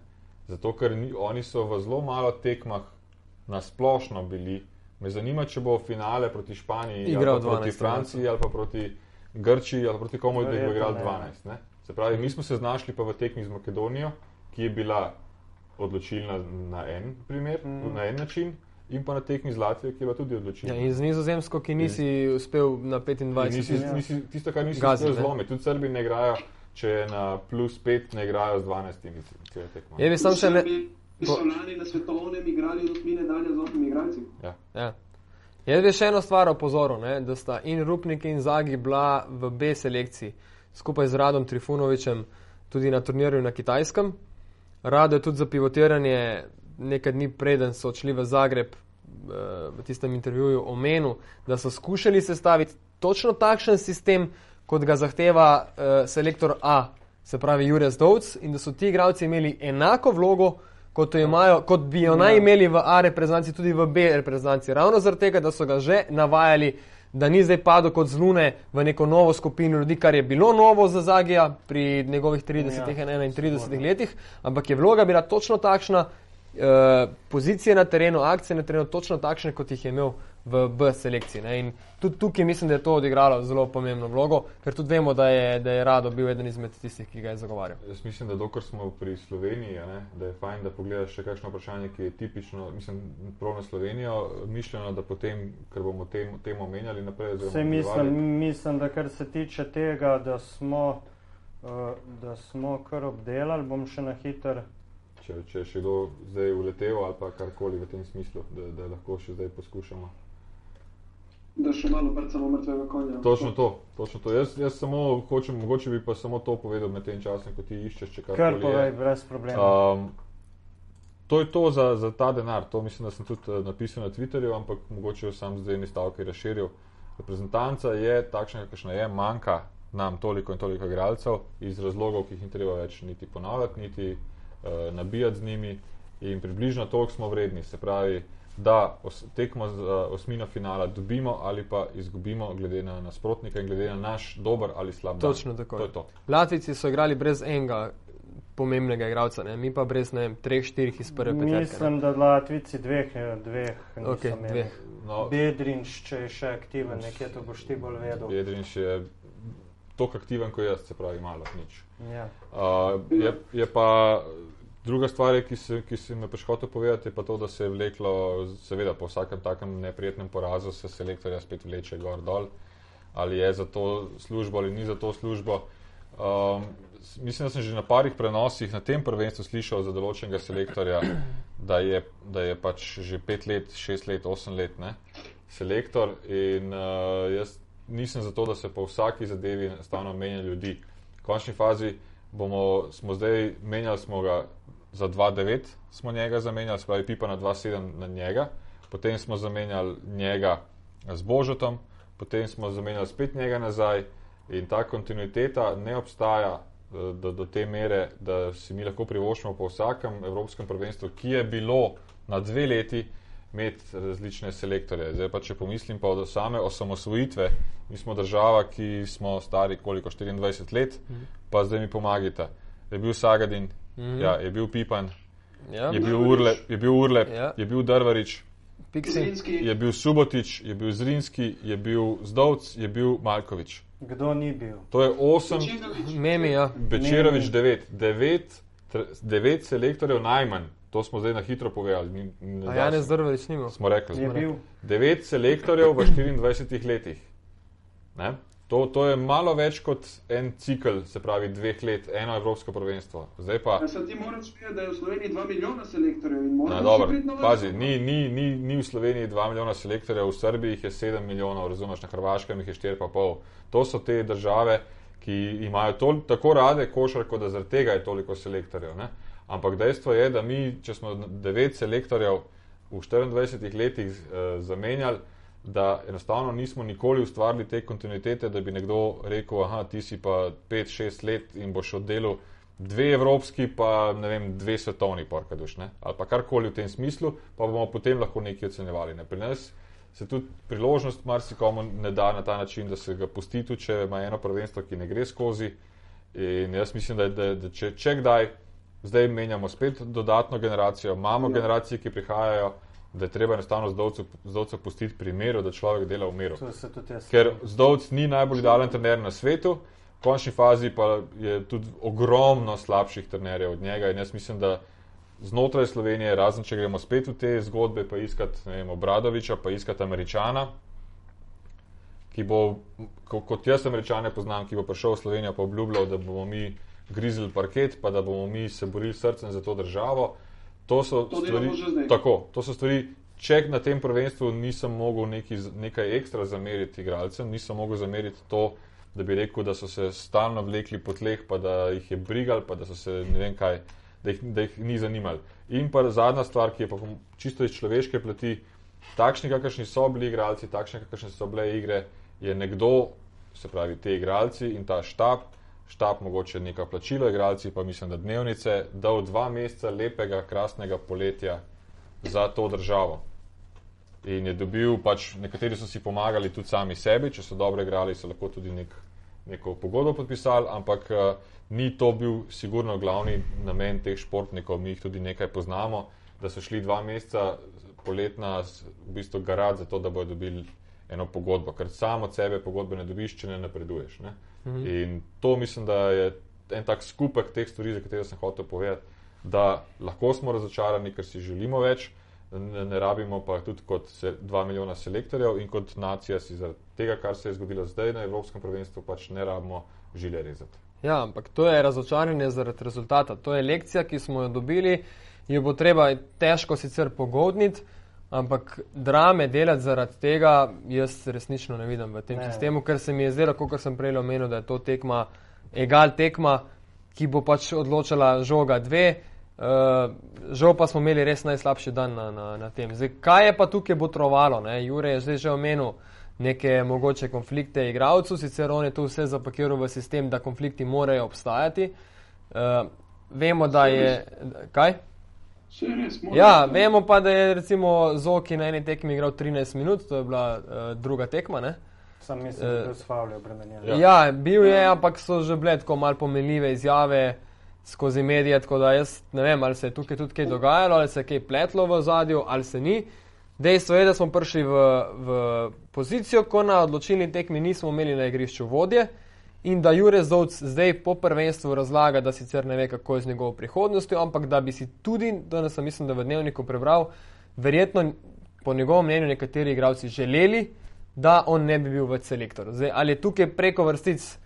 Zato, ker ni, oni so v zelo malo tekmah nasplošno bili. Me zanima, če bo finale proti Španiji, Igral ali pa proti 12 Franciji, ali pa proti Grčiji, ali proti komu, da jih bo igral Verjetno ne. 12. Ne? Se pravi, mi smo se znašli pa v tekmi z Makedonijo, ki je bila odločilna na en primer, Mhm. na en način, in pa na tekmi z Latvijo, ki je bila tudi odločilna. Ja, in z Nizozemsko, ki nisi uspel na In 25. nisi, nisi, tisto, kar nisi Gazi, uspel zlomiti, tudi Srbi ne igrajo, če je na plus 5, ne igrajo z 12 celo tekmo. Je bi sam še ne. Srbi so lani na svetovnem igrali od osmine danja z osmimi igralci. Ja. Ja. Jaz bi še eno stvar opozoril, ne, da sta in Rupnik in Zagi bila v B selekciji skupaj z Radom Trifunovičem tudi na turnirju na Kitajskem. Rado je tudi za pivotiranje nekaj dni preden so odšli v Zagreb eh, v tistem intervjuju omenil, da so skušali sestaviti točno takšen sistem, kot ga zahteva uh, selektor A, se pravi Jurek Zdovc, in da so ti igralci imeli enako vlogo, kot, jo imajo, kot bi jo naj imeli v A reprezentanci, tudi v B reprezentanci. Ravno zaradi tega, da so ga že navajali, da ni zdaj padel kot z lune v neko novo skupino ljudi, kar je bilo novo za Zagija pri njegovih 30 in Ja, 31 sigurno. letih, ampak je vloga bila točno takšna, pozicije na terenu, akcije na terenu, točno takšne, kot jih je imel v B selekciji. Ne? In tudi tukaj mislim, da je to odigralo zelo pomembno vlogo, ker tudi vemo, da je, da je Rado bil eden izmed tistih, ki ga je zagovarjal. Jaz mislim, da dokler smo pri Sloveniji, a ne, da je fajn, da pogledaš še kakšno vprašanje, ki je tipično, mislim, prav na Slovenijo, mišljeno, da potem, ker bomo tem, temo menjali naprej. oziroma Vse mislim, mislim, da kar se tiče tega, da smo, uh, da smo kar obdelali, bom še na hiter. Če, če je še kdo zdaj uletel ali pa karkoli v tem smislu, da, da lahko še zdaj poskušamo. Da še malo prcamo mrtvega konja. Točno to, točno to. Jaz, jaz samo hočem, mogoče bi pa samo to povedal med tem časom, ko ti iščeš, če Kar karkoli povej, je. brez problema. Um, to je to za, za ta denar, to mislim, da sem tudi uh, napisal na Twitterju, ampak mogoče sam zdaj eni stavki razširil. Reprezentanca je takšna, kakšna je, manjka nam toliko in toliko igralcev iz razlogov, ki jih ni treba več niti ponavljati, niti uh, nabijati z njimi. In približno toliko smo vredni, se pravi, da os, tekmo z uh, osmino finala dobimo ali pa izgubimo, glede na nasprotnika in glede na naš dober ali slab dan. Točno tako. To je to. Latvijci so igrali brez enega pomembnega igralca, ne? mi pa brez ne vem, treh, štirih iz prve peterke. ne. Mislim, da Latvici dveh, eh, dveh imeli. dveh. No, Bedrinč, če je še aktiven, nekje to boš ti bolj vedel. Jedrinš je toliko aktiven kot jaz, se pravi, malo nič. Ja. Uh, je, je pa druga stvar, je, ki, se, ki si me prišhotel povedati, je pa to, da se je vleklo, seveda po vsakem takem neprijetnem porazu se selektorja spet vleče gor dol, ali je za to službo ali ni za to službo. Um, mislim, da sem že na parih prenosih na tem prvenstvu slišal za določenega selektorja, da je, da je pač že pet let, šest let, osem let ne, selektor in uh, jaz nisem za to, da se po vsaki zadevi enostavno menja ljudi. V končni fazi bomo, smo zdaj menjali smo ga za 2-9, smo njega zamenjali, se pravi Pipa na 2-7 na njega, potem smo zamenjali njega z Božotom, potem smo zamenjali spet njega nazaj in ta kontinuiteta ne obstaja eh, do, do te mere, da si mi lahko privoščimo po vsakem evropskem prvenstvu, ki je bilo na dve leti imeti različne selektorje. Zdaj pa, če pomislim pa od same osamosvojitve, mi smo država, ki smo stari koliko 24 let, pa zdaj mi pomagajte. Je bil Sagadin, Mhm. ja, je bil Pipan, Ja. je bil Urle, je bil, Urle, Ja. je bil Drvarič, Pixi. Zrinski, je bil Subotič, je bil Zrinski, je bil Zdovc, je bil Malkovič. Kdo ni bil? To je osem, Večinovič, Memi, ja. Bečerovič devet, devet, devet selektorjev najmanj. To smo zdaj na hitro povedali. ni- ne A da Janez Drvelič nima. Smo rekli. Je bil. Devet selektorjev v 24 letih. Ne? To, to je malo več kot en cikl, se pravi dveh let, eno evropsko prvenstvo. Zdaj pa, Ja, ti moraš vedeti, da je v Sloveniji 2 milijona selektorjev in moraš dobro, pazi, ni, ni, ni, ni v Sloveniji 2 milijona selektorjev, v Srbiji jih je 7 milijonov, razumeš, na Hrvaškem jih je 4,5. To so te države, ki imajo tol, tako rade košarko, da zaradi tega je toliko selektorjev. Ne? Ampak dejstvo je, da mi, če smo 9 selektorjev v 24 letih uh, zamenjali, da enostavno nismo nikoli ustvarili te kontinuitete, da bi nekdo rekel, aha, ti si pa 5-6 let in boš oddelal dve evropski, pa ne vem, dve svetovni porkaduš, ne? ali pa karkoli v tem smislu, pa bomo potem lahko nekaj ocenjevali. Ne? Pri nas se tudi priložnost marsikomu ne da na ta način, da se ga pusti, tudi če ima eno prvenstvo, ki ne gre skozi. In jaz mislim, da, da, da če, če kdaj, zdaj menjamo spet dodatno generacijo, imamo Ja. generacije, ki prihajajo, da je treba enostavno zdovce pustiti pri miru, da človek dela v miru. Ker zdovc ni najbolj idealen trener na svetu, v končni fazi pa je tudi ogromno slabših trenerjev od njega in jaz mislim, da znotraj Slovenije, razen če gremo spet v te zgodbe, pa iskati ne vem, Obradoviča, pa iskati Američana, ki bo, ko- kot jaz Američane poznam, ki bo prišel v Slovenijo pa obljubljal, da bomo mi grizli parket, pa da bomo mi se borili srcem za to državo. To so To stvari, tako, to so stvari. Če na tem prvenstvu nisem mogel neki, nekaj ekstra zameriti igralcem, nisem mogel zameriti to, da bi rekel, da so se stalno vlekli po tleh, pa da jih je brigal, pa da so se ne vem kaj, da jih, da jih ni zanimal. In pa zadnja stvar, ki je pa čisto iz človeške plati, takšni, kakršni so bili igralci, takšne, kakršne so bile igre, je nekdo, se pravi, te igralci in ta štab, štab mogoče neka plačilo, igralci pa mislim, da dnevnice, dal dva meseca lepega, krasnega poletja za to državo. In je dobil, pač nekateri so si pomagali tudi sami sebi, če so dobro igrali, so lahko tudi nek, neko pogodbo podpisali, ampak uh, ni to bil sigurno glavni namen teh športnikov, mi jih tudi nekaj poznamo, da so šli dva meseca poletna v bistvu garati za to, da bodo dobili eno pogodbo, ker sam od sebe pogodbe ne dobiš, če ne napreduješ. Ne? Mhm. In to mislim, da je en tak skupek teh stvari, za katere sem hotel povedati, da lahko smo razočarani, ker si želimo več, ne, ne rabimo pa tudi kot se, dva milijona selektorjev in kot nacija si zaradi tega, kar se je zgodilo zdaj na Evropskem prvenstvu, pač ne rabimo žile rezati. Ja, ampak to je razočaranje zaradi rezultata. To je lekcija, ki smo jo dobili, jo bo treba težko sicer pogodniti, ampak drame delati zaradi tega jaz resnično ne vidim v tem Ne. sistemu, ker se mi je zdelo, kot sem prej omenil, da je to tekma, egal tekma, ki bo pač odločala žoga dve. Uh, žal pa smo imeli res najslabši dan na, na, na tem. Zdaj, kaj je pa tukaj botrovalo? Ne? Jure je zdaj že omenil neke mogoče konflikte igralcev, sicer on je to vse zapakiral v sistem, da konflikti morajo obstajati. Uh, vemo, da je. Kaj? Je res, Ja, biti. vemo pa, da je recimo Zoki na eni tekmi igral 13 minut, to je bila uh, druga tekma. Ne? Sam mislim, da Eh, je bil s Favljem obremenjen. Ja. Ja. bil je, ampak so že bile tako malo pomenljive izjave skozi medije, tako da jaz ne vem, ali se je tukaj tudi kaj dogajalo, ali se je kaj pletlo v zadju, ali se ni. Dejstvo je, da smo prišli v, v pozicijo, ko na odločilni tekmi nismo imeli na igrišču vodje in da Jure Zovc zdaj po prvenstvu razlaga, da sicer ne ve, kako je z njegovo prihodnostjo, ampak da bi si tudi, danes sem mislim, da v dnevniku prebral, verjetno po njegovem mnenju nekateri igralci želeli, da on ne bi bil več selektor. Zdaj, ali je tukaj preko vrstic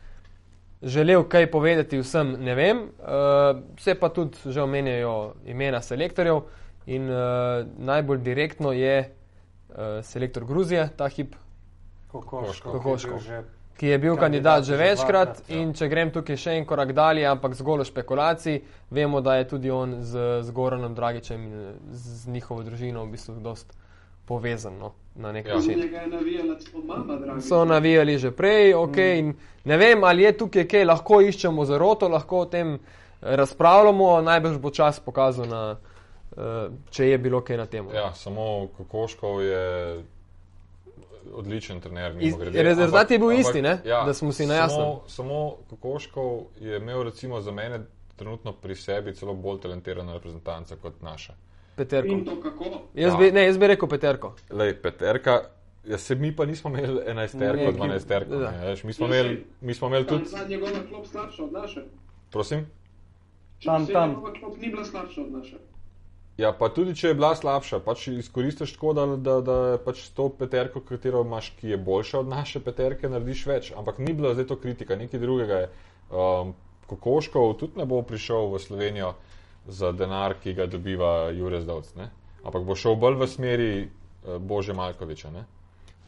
želel kaj povedati vsem, ne vem. Uh, se pa tudi že omenjajo imena selektorjev in uh, najbolj direktno je uh, selektor Gruzije, ta hip, Kokoško, Kokoškov. Ki je bil Kandidat kandidat, že večkrat. ja. In če grem tukaj še en korak dalje, ampak zgolj v špekulaciji, vemo, da je tudi on z, z Goranom Dragičem in z njihovo družino v bistvu dost povezan no, na nek Ja. način. Navijala mama, dragi. so navijali že prej, ok. Mm. In ne vem, ali je tukaj kaj, lahko iščemo zaroto, lahko o tem eh, razpravljamo, najbrž bo čas pokazal, na, uh, če je bilo kaj na tem. Ja, samo Kokoškov je odličen trener. Rezultat je bil Ampak- isti, ne? Da smo si na jasnem. Samo, samo Kokoškov je imel recimo za mene trenutno pri sebi celo bolj talentirana reprezentanca kot naša. Peterko. In to kako? Jaz Ja. bi, ne, jaz bi rekel Peterko. Lej, peterka, ja, se mi pa nismo imeli 11 terko, Neki- 12 terko. da. ne, veš, Mi smo imeli, mi smo imeli tudi, Tam zadnja njegova klop slabša od naše. prosim. Tam, tam. njegova klop ni bila slabša od naše. Ja, pa tudi če je bila slabša, pač izkoristiš tako, da, da, da pač to peterko, katero imaš, ki je boljša od naše peterke, narediš več. Ampak ni bila zdaj to kritika, nekaj drugega je. Um, Kokoškov tudi ne bo prišel v Slovenijo za denar, ki ga dobiva Jurez Dovc, ne? ampak bo šel bolj v smeri uh, Bože Malkoviča. Ne?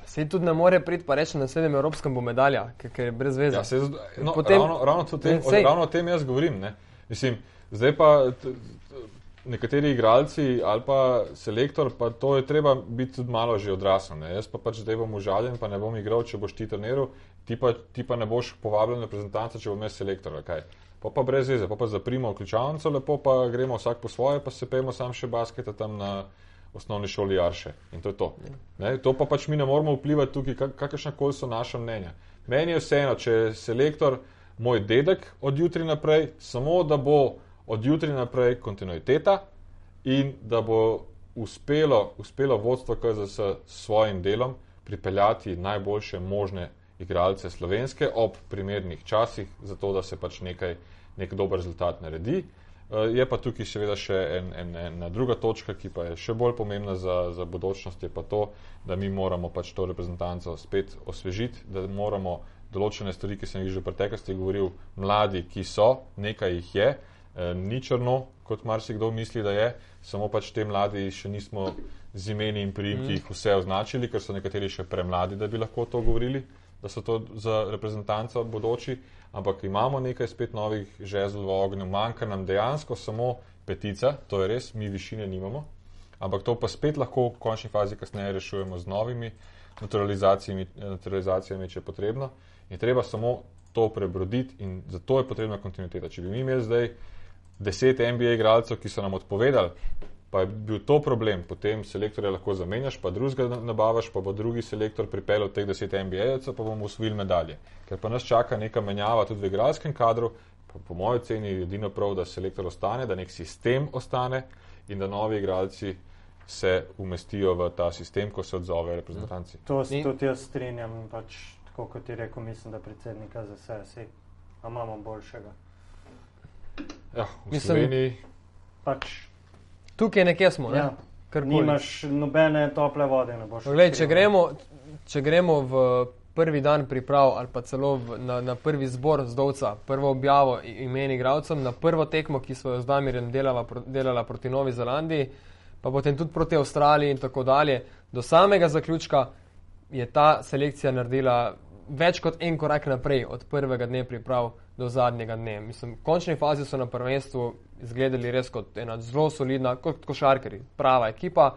Se tudi ne more priti pa reči, na naslednjem evropskem bo medalja, ker, ker je brez veze. Ja, se, no, Potem- ravno, ravno, tem, Ne, sej. ravno o tem jaz govorim. Ne? Mislim, zdaj pa t, t, nekateri igralci ali pa selektor, pa to je treba biti tudi malo že odrasel. Ne? Jaz pa pač zdaj bom užaljen, pa ne bom igral, če boš ti treniral, ti pa, ti pa ne boš povabljen na reprezentanco, če bom jaz selektor. kaj. Pa pa brez veze, pa pa zaprimo ključavnico, lepo pa gremo vsak po svoje, pa se pejmo sam še basketa tam na osnovni šoli Jarše. In to je to. Ne, to pa pač mi ne moramo vplivati tukaj, kak, kakršna koli so naša mnenja. Meni je vseeno, če je selektor moj dedek od jutri naprej, samo da bo od jutri naprej kontinuiteta in da bo uspelo, uspelo vodstvo KZS s svojim delom pripeljati najboljše možne igralce slovenske ob primernih časih, zato da se pač nekaj, nek dober rezultat naredi. Eh, Je pa tukaj seveda še en, en, ena druga točka, ki pa je še bolj pomembna za, za budučnost, je pa to, da mi moramo pač to reprezentanco spet osvežiti, da moramo določene stvari, ki sem jih že v preteklosti govoril, mladi, ki so, nekaj jih je, eh, ni črno, kot marsikdo misli, da je, samo pač te mladi še nismo z imeni in priimki jih vse označili, ker so nekateri še premladi, da bi lahko to govorili, da so to za reprezentanco bodoči, ampak imamo nekaj spet novih žezl v ognju, manjka nam dejansko samo petica, to je res, mi višine nimamo, ampak to pa spet lahko v končni fazi kasneje rešujemo z novimi naturalizacijami, naturalizacijami če je potrebno. Je treba samo to prebroditi in zato je potrebna kontinuiteta. Če bi mi imeli zdaj deset NBA igralcev, ki so nam odpovedali, pa je bil to problem, potem selektorja lahko zamenjaš, pa drugega na- nabavaš, pa bo drugi selektor pripeljal teh deset NBA-jevcev, pa bomo usvojili medalje. Ker pa nas čaka neka menjava tudi v igralskem kadru, pa po mojem oceni je edino prav, da selektor ostane, da nek sistem ostane in da novi igralci se umestijo v ta sistem, ko se odzovejo reprezentanci. To se tudi jaz strinjam, pač, tako kot je rekel, mislim, da predsednika za vse, vsi imamo boljšega. Ja, v Mislim- Sloveniji Pač, Tukaj nekje smo. Ne? ja, Karkoli. nimaš nobene tople vode, ne boš. Poglej, če, gremo, če gremo v prvi dan priprav ali pa celo v, na, na prvi zbor zdovca, prvo objavo imen igralcem, na prvo tekmo, ki smo jo z Damirjem delala, delala proti Novi Zelandiji, pa potem tudi proti Avstraliji in tako dalje, do samega zaključka je ta selekcija naredila več kot en korak naprej od prvega dne priprav do zadnjega dne. Mislim, v končni fazi so na prvenstvu izgledali res kot ena zelo solidna, kot košarkari, prava ekipa.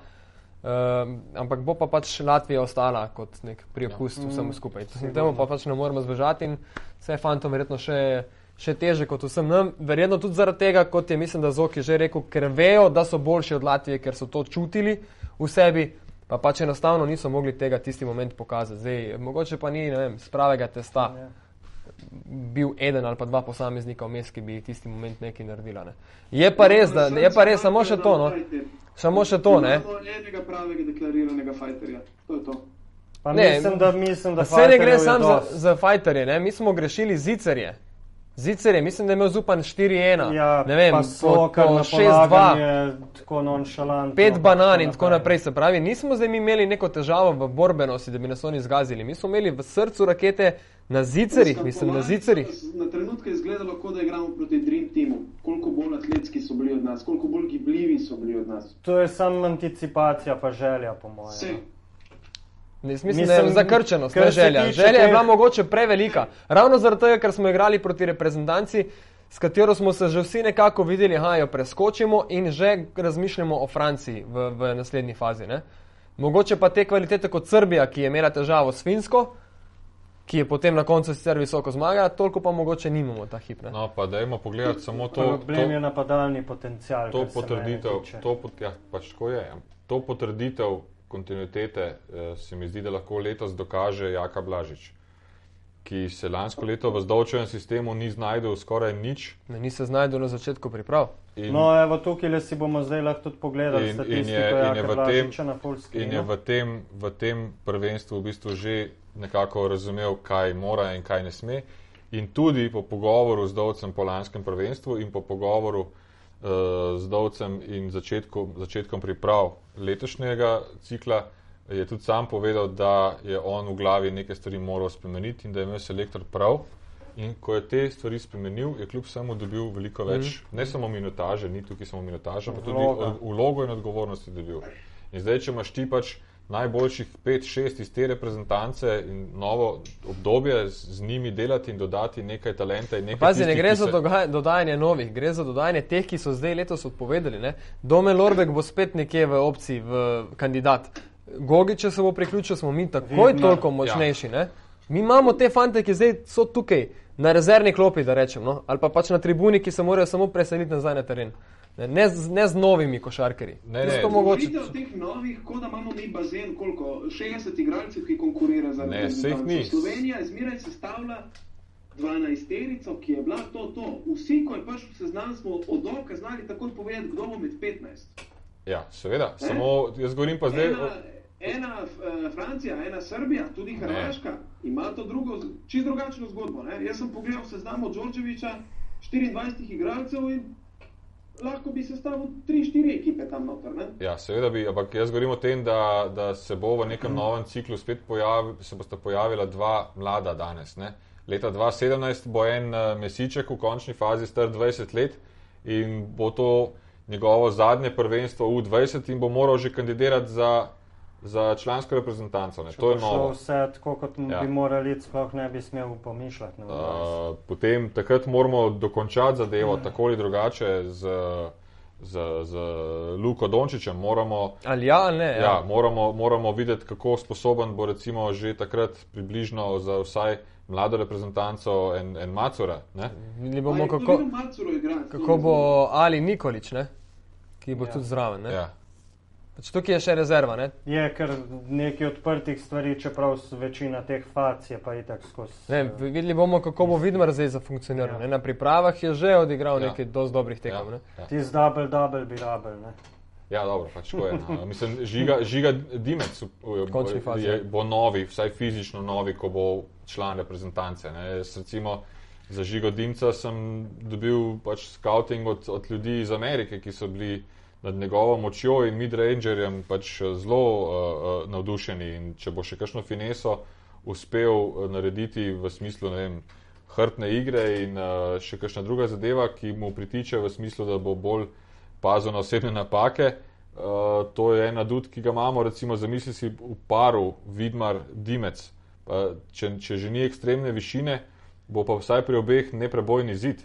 Um, ampak bo pa pač Latvija ostala kot nek priokus ja. vsemu skupaj. sigurno. Temu pa pač ne moremo zbežati in vse fantom verjetno še, še teže kot vsem nam. Verjetno tudi zaradi tega, kot je mislim, da Zoki že rekel, ker vejo, da so boljši od Latvije, ker so to čutili v sebi, pa pač enostavno niso mogli tega tisti moment pokazati. Zdaj, mogoče pa ni, ne vem, z pravega testa Ja. Bil eden ali pa dva posameznika vmes, ki bi tisti moment nekaj naredila. Ne. Je pa res, da je pa res samo še to, no. Samo še to, ne. Enega pravega deklariranega fajterja. To je to. Pa Ne, mislim, da, mislim, da Vse ne gre samo za, za fajterje, ne. mi smo grešili zicerje. Zicerje, mislim, da je imel Zupan 4-1, Ja, ne vem, po, po kar na 6-2, polaganje tako nonšalantno. pet pa banan in tako naprej. Se pravi, nismo zdaj imeli neko težavo v borbenosti, da bi nas oni zgazili. Mi smo imeli v srcu rakete na zicerih, mislim, na zicerih. Na trenutke je izgledalo, kot da igramo proti Dream Teamu. Koliko bolj atletski so bili od nas, koliko bolj gibljivi so bili od nas. To je samo anticipacija, pa želja, po mojem. Mislim, mislim, da je zakrčenost, ne želja. tiče Želja je bila mogoče prevelika. Ravno zaradi tega, ker smo igrali proti reprezentanci, s katero smo se že vsi nekako videli, da jo preskočimo in že razmišljamo o Franciji v, v naslednji fazi. Ne? Mogoče pa te kvalitete kot Srbija, ki je imela težavo s Finsko, ki je potem na koncu sicer visoko zmagala, toliko pa mogoče nimamo ta hip. Ne? No, pa dajmo pogledati samo to. Problem je to napadalni potencial. to potrditev, to, pot, ja, pač tako je. To potrditev kontinuitete eh, se mi zdi, da lahko letos dokaže Jaka Blažič. ki se lansko leto v zdolčenem sistemu ni znajdel skoraj nič. Ne, ni se znajdel na začetku priprav. In, No, evo tukaj si bomo zdaj lahko tudi pogledali statistiko, je- tem- na screenu. in je v tem, v tem prvenstvu v bistvu že nekako razumel, kaj mora in kaj ne sme. In tudi po pogovoru z Dovcem po lanskem prvenstvu in po pogovoru z Dovcem in začetku, začetkom priprav letošnjega cikla je tudi sam povedal, da je on v glavi neke stvari moral spremeniti in da je imel selektor prav. In ko je te stvari spremenil, je kljub vsemu dobil veliko več, mm. ne samo minutaže, ni tukaj samo minutaža, pa tudi vlogo in odgovornosti dobil. In zdaj, če imaš ti pač najboljših 5-6 iz te reprezentance in novo obdobje z, z njimi delati in dodati nekaj talenta in nekaj. Pazi, ne tistih, gre ki za se- dodajanje novih, gre za dodajanje teh, ki so zdaj letos odpovedali. Ne? Domen Lorbek bo spet nekje v opciji, v kandidat. Gogi, če se bo priključil, smo mi takoj Vidmar, toliko močnejši. Ja. Mi imamo te fante, ki zdaj so tukaj na rezervni klopi, da rečem, no? ali pa pač na tribuni, ki se morajo samo preseliti nazaj na teren. Ne, ne, z, ne z novimi košarkarji. Ne, ne. Tisto mogoče. Govorite o teh novih, kot da imamo mi bazen, koliko 60 igralcev, ki konkurira za Ne, saj jih ni. Slovenija je zmeraj sestavlja 12-terico, ki je bila to, to. Vsi, ko je v seznam, smo od oka znali takoj povedati, kdo bo med 15. Ja, seveda. Samo jaz govorim pa zdaj. Ena, ena uh, Francija, ena Srbija, tudi Hrvaška, ima to drugo, čist drugačno zgodbo. Ne? Jaz sem pogledal seznam od Đorđeviča, 24 igralcev in lahko bi sestavil 3-4 ekipe tam noter. Ne? Ja, seveda bi, ampak jaz govorim o tem, da, da se bo v nekem novem ciklu spet pojavi, se pojavila dva mlada danes. Ne? Leta 2017 bo en uh, mesiček v končni fazi star 20 let in bo to njegovo zadnje prvenstvo v 20 in bo moral že kandidirati za, za člansko reprezentanco. Ne? Če To je novo. Vse tako, kot Ja. bi morali, sploh ne bi smel pomišljati. Na uh, potem takrat moramo dokončati zadevo tako ali drugače z, z, z Luko Dončićem. Moramo, Ali ja, ali ne. Ja. Ja, moramo, moramo videti, kako sposoben bo recimo že takrat približno za vsaj mlado reprezentanco en, en Macura. Ne? Videli bomo, kako, kako ne bo Ali Nikolič, ne? ki bo ja. Ja. tudi zraven. Ne? Ja. Pač tukaj je še rezerva. Ne? je kar nekaj odprtih stvari, čeprav večina teh fac je pa itak skozi. Ne, videli bomo, kako bo Vidmar zdaj zafunkcioniral. Ja. Ja. Na pripravah je že odigral Ja. nekaj dosti dobrih tekem. Ja, Ja. Ti z double, double bi rabel. Ne? ja, dobro, pač to je. No. Mislim, žiga, žiga Dimec fazi, je, ja. bo novi, vsaj fizično novi, ko bo član reprezentance. Ne. Recimo za Žigo Dimca sem dobil pač scouting od, od ljudi iz Amerike, ki so bili nad njegovo močjo in midrangerjem pač zelo uh, uh, navdušeni. In če bo še kakšno fineso uspel uh, narediti v smislu, vem, hrbtne igre in uh, še kakšna druga zadeva, ki mu pritiče v smislu, da bo bolj pazil na osebne napake. Uh, to je en adut, ki ga imamo, recimo, zamisli si v paru, vidmar, dimec. Pa, če, če že ni ekstremne višine, bo pa vsaj pri obeh neprebojni zid.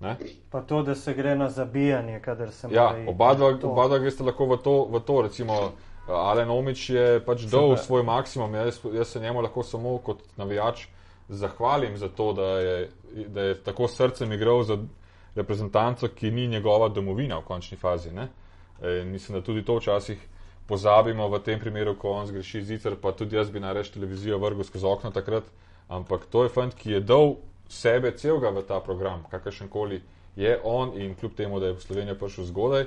Ne? Pa to, da se gre na zabijanje, kadar se Ja, mora oba dva, oba dva greste lahko v to, v to. Recimo, uh, Alen Omič je pač dal svoj maksimum. Jaz, jaz se njemu lahko samo kot navijač zahvalim za to, da je, da je tako srcem igral za reprezentanco, ki ni njegova domovina v končni fazi. Ne? E, mislim, da tudi to včasih pozabimo v tem primeru, ko on zgreši zicer, pa tudi jaz bi najreč televizijo vrgel skozi okno takrat. Ampak to je fant, ki je dal sebe celega v ta program, kakršen koli je on in kljub temu, da je v Slovenijo prišel zgodaj,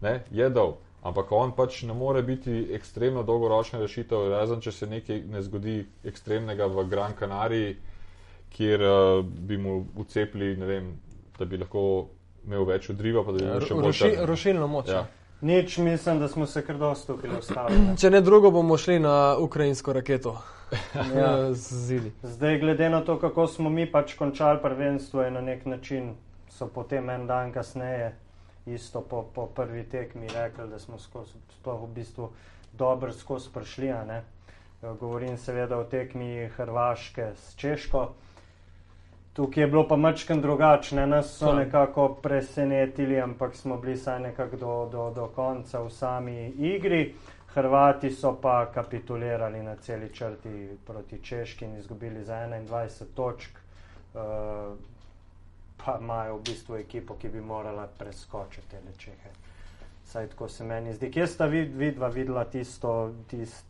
ne, je dal. Ampak on pač ne more biti ekstremno dolgoročna rešitev, razen če se nekaj ne zgodi ekstremnega v Gran Canariji, kjer uh, bi mu ucepili, ne vem, da bi lahko imel več odriva, pa da bi bil še bolj Ruši, trden. rušilno moč. Ja. Nič, mislim, da smo se kar dosto tukaj ustavili. Če ne drugo, bomo šli na ukrajinsko raketo. Ja. Z zidi. Zdaj, glede na to, kako smo mi pač končali prvenstvo, je na nek način so potem en dan kasneje, isto po, po prvi tekmi, rekli, da smo skozi, sploh v bistvu dobro skozi prišli. Govorim seveda o tekmi Hrvaške s Češko. Tukaj je bilo pa mačken drugačne, nas so Ja. nekako presenetili, ampak smo bili saj nekako do, do, do konca v sami igri. Hrvati so pa kapitulirali na celi črti proti Češki in izgubili za 21 točk. Uh, pa imajo v bistvu ekipo, ki bi morala preskočiti te Čehe. Saj tako se meni zdi. Kje sta vid, vidva videla tisto, tist,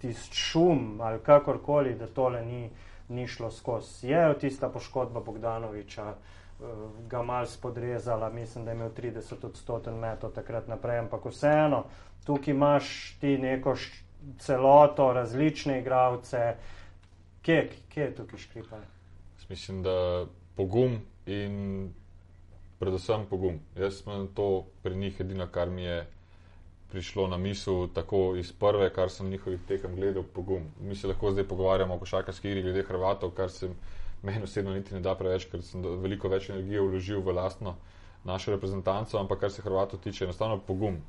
tist šum ali kakorkoli, da tole ni ni šlo skozi. Je tista poškodba Bogdanoviča, uh, ga mal spodrezala, mislim, da je imel 30 odstoten meto takrat naprej, ampak vseeno, tukaj imaš ti neko celoto, različne igravce. Kje, kje je tukaj škripa? Mislim, da pogum in predvsem pogum. Jaz sem to pri njih edino, kar mi je prišlo na misel, tako iz prve, kar sem njihovih tekem gledal, pogum. Mi se lahko zdaj pogovarjamo o košarkarski igri glede Hrvatov, kar se meni osebno niti ne da preveč, ker sem veliko več energije vložil v lastno našo reprezentanco, ampak kar se Hrvatov tiče, enostavno pogum.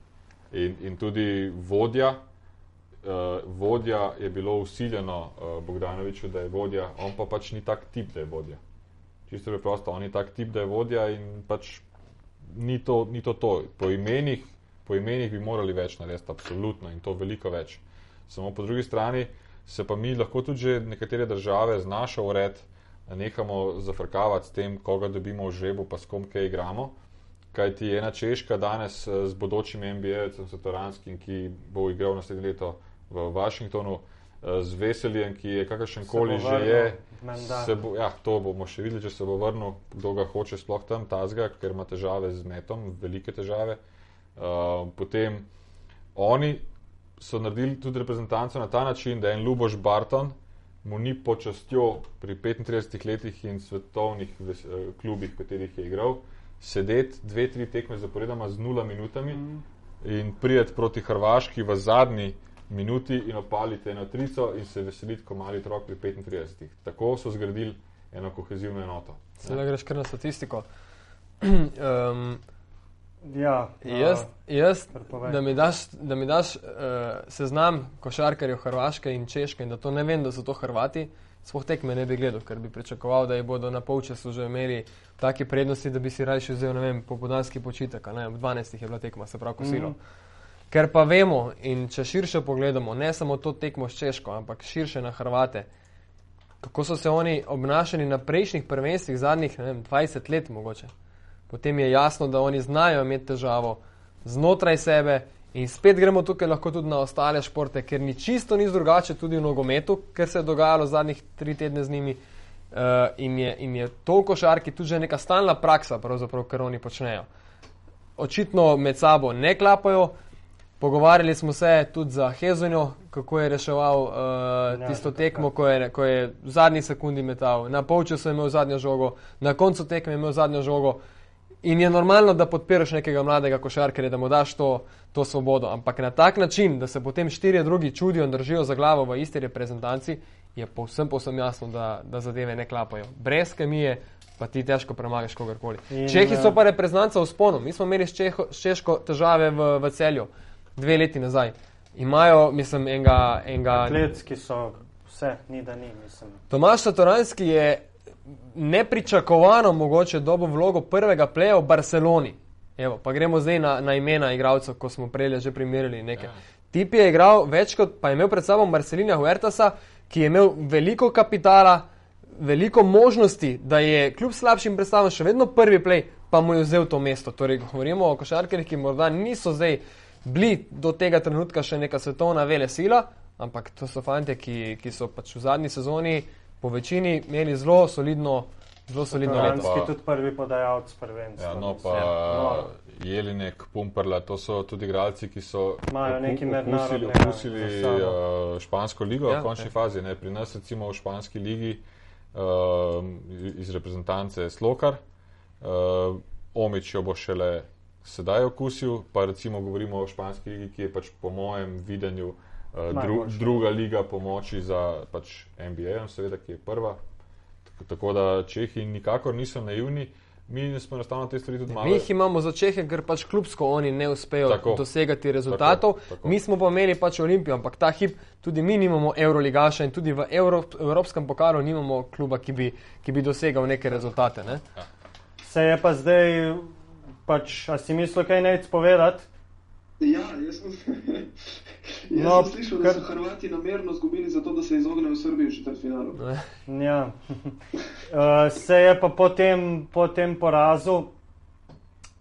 In, in tudi vodja, uh, vodja je bilo usiljeno uh, Bogdanoviču, da je vodja, on pa pač ni tak tip, da je vodja. Čisto preprosto, on je tak tip, da je vodja in pač ni to ni to. to. Po imenih po imenih bi morali več narediti, absolutno in to veliko več. Samo po drugi strani se pa mi lahko tudi nekatere države z našo ured nehamo zafrkavati s tem, koga dobimo v žebu, pa s kom kaj igramo. Kaj ti je ena češka danes eh, z bodočim MBA-cem Satoranskim, ki bo igral naslednje leto v Washingtonu, eh, z veseljem, ki je kakršen koli že je. Bo, ja, to bomo še videli, če se bo vrnil, kdo ga hoče sploh tam, tazga, ker ima težave z metom, velike težave. Uh, potem oni so naredili tudi reprezentanco na ta način, da je en Luboš Barton mu ni počastjo pri 35 letih in svetovnih ves, uh, klubih, v katerih je igral, sedeti dve, tri tekme zaporedoma z nula minutami mm. in prijeti proti Hrvaški v zadnji minuti in opaliti eno trico in se veseliti, ko mali otrok pri 35. Tako so zgradili eno kohezivno enoto. Sedaj greš kar na statistiko. um, Ja, jaz, jaz da mi daš, da mi daš uh, seznam košarkarjev Hrvaške in Češke in da to ne vem, da so to Hrvati, spoh tekme ne bi gledal, ker bi pričakoval, da jih bodo na polčasu že imeli take prednosti, da bi si raje vzel, ne vem, popodanski počitek, ne, v 12. je bila tekma, se pravi kosilo. Mm. Ker pa vemo in če širše pogledamo, ne samo to tekmo s Češko, ampak širše na Hrvate, kako so se oni obnašali na prejšnjih prvenstvih zadnjih vem, 20 let mogoče potem je jasno, da oni znajo imeti težavo znotraj sebe. In spet gremo tukaj lahko tudi na ostale športe, ker ni čisto nič drugače tudi v nogometu, ker se je dogajalo zadnjih tri tedne z njimi. Uh, in, je, in je to košarki tudi že neka stalna praksa, kar oni počnejo. Očitno med sabo ne klapajo. Pogovarjali smo se tudi za Hezonjo, kako je reševal uh, tisto tekmo, ko je, ko je v zadnji sekundi metal, na polčasu je imel zadnjo žogo, na koncu tekme je imel zadnjo žogo. In je normalno, da podpiraš nekega mladega košarkarja, da mu daš to, to svobodo. Ampak na tak način, da se potem štirje drugi čudijo in držijo za glavo v isti reprezentanci, je povsem, povsem jasno, da, da zadeve ne klapajo. Brez kemije pa ti težko premagaš kogarkoli. In, Čehi so pa reprezentanca v sponu. Mi smo imeli s, Čeho, s Češko težave v, v celju dve leti nazaj. Imajo, mislim, enega. enega Atletski so vse, ni da ni, mislim. Tomaš Satoranski je nepričakovano mogoče dobo vlogo prvega pleja v Barceloni. Evo, pa gremo zdaj na, na imena igralcev, ko smo prej že primerjali nekaj. Ja. Tip je igral več kot pa je imel pred sabo Marcelina Huertasa, ki je imel veliko kapitala, veliko možnosti, da je kljub slabšim predstavam še vedno prvi plej, pa mu je vzel to mesto. Torej, govorimo o košarkarjih, ki morda niso zdaj bili do tega trenutka še neka svetovna vele sila, ampak to so fanti, ki, ki so pač v zadnji sezoni po večini imeli zelo solidno, zelo solidno leto. Slovenski tudi prvi podajalec prvenstva. Ja, no, pa ja. no. Jelinek, Pumperla, to so tudi igralci, ki so okusili, okusili uh, špansko ligo ja, v končni okay. fazi. Ne. Pri nas recimo v španski ligi uh, iz reprezentance Slokar, uh, Omič jo bo šele sedaj okusil, pa recimo govorimo o španski ligi, ki je pač po mojem videnju Eh, dru, druga liga pomoči za pač NBA, seveda, ki je prva. Tako, da Čehi nikakor niso naivni. Mi smo enostavno te stvari tudi malo. Mi jih imamo za Čehe, ker pač klubsko oni ne uspejo tako, dosegati rezultatov. Tako, tako. Mi smo pa imeli pač Olimpijo, ampak ta hip tudi mi nimamo Euroligaša in tudi v Euro, Evropskem pokalu nimamo kluba, ki bi, ki bi dosegal neke rezultate. Ne? Ja. Se je pa zdaj, pač, a si mislil kaj nec povedati? Ja, jaz sem, jaz no, sem slišal, kar... da so Hrvati namerno izgubili, zato da se izognejo Srbiji v četrtfinalu. Ja. Uh, se je pa po tem, po tem porazu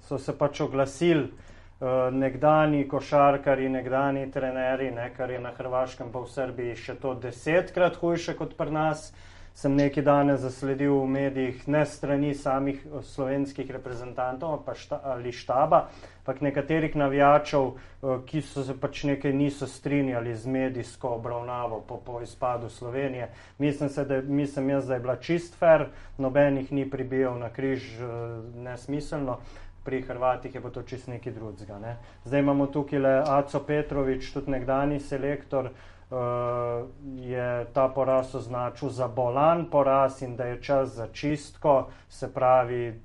so se pač oglasili uh, nekdani košarkari, nekdani trenerji, ne, kar je na Hrvaškem pa v Srbiji še to desetkrat hujše kot pri nas. Sem neki danes zasledil v medijih, ne strani samih eh, slovenskih reprezentantov šta, ali štaba, ampak nekaterih navijačev, eh, ki so se pač nekaj niso strinjali z medijsko obravnavo po, po izpadu Slovenije. Mislim, se, da, mislim jaz, da je bila čist fer, nobenih ni pribijal na križ nesmiselno. Pri Hrvatih je pa to čist nekaj drugega. Ne. Zdaj imamo tukaj le Aco Petrovič, tudi nekdani selektor, uh, je ta poraz označil za bolan poraz in da je čas za čistko, se pravi,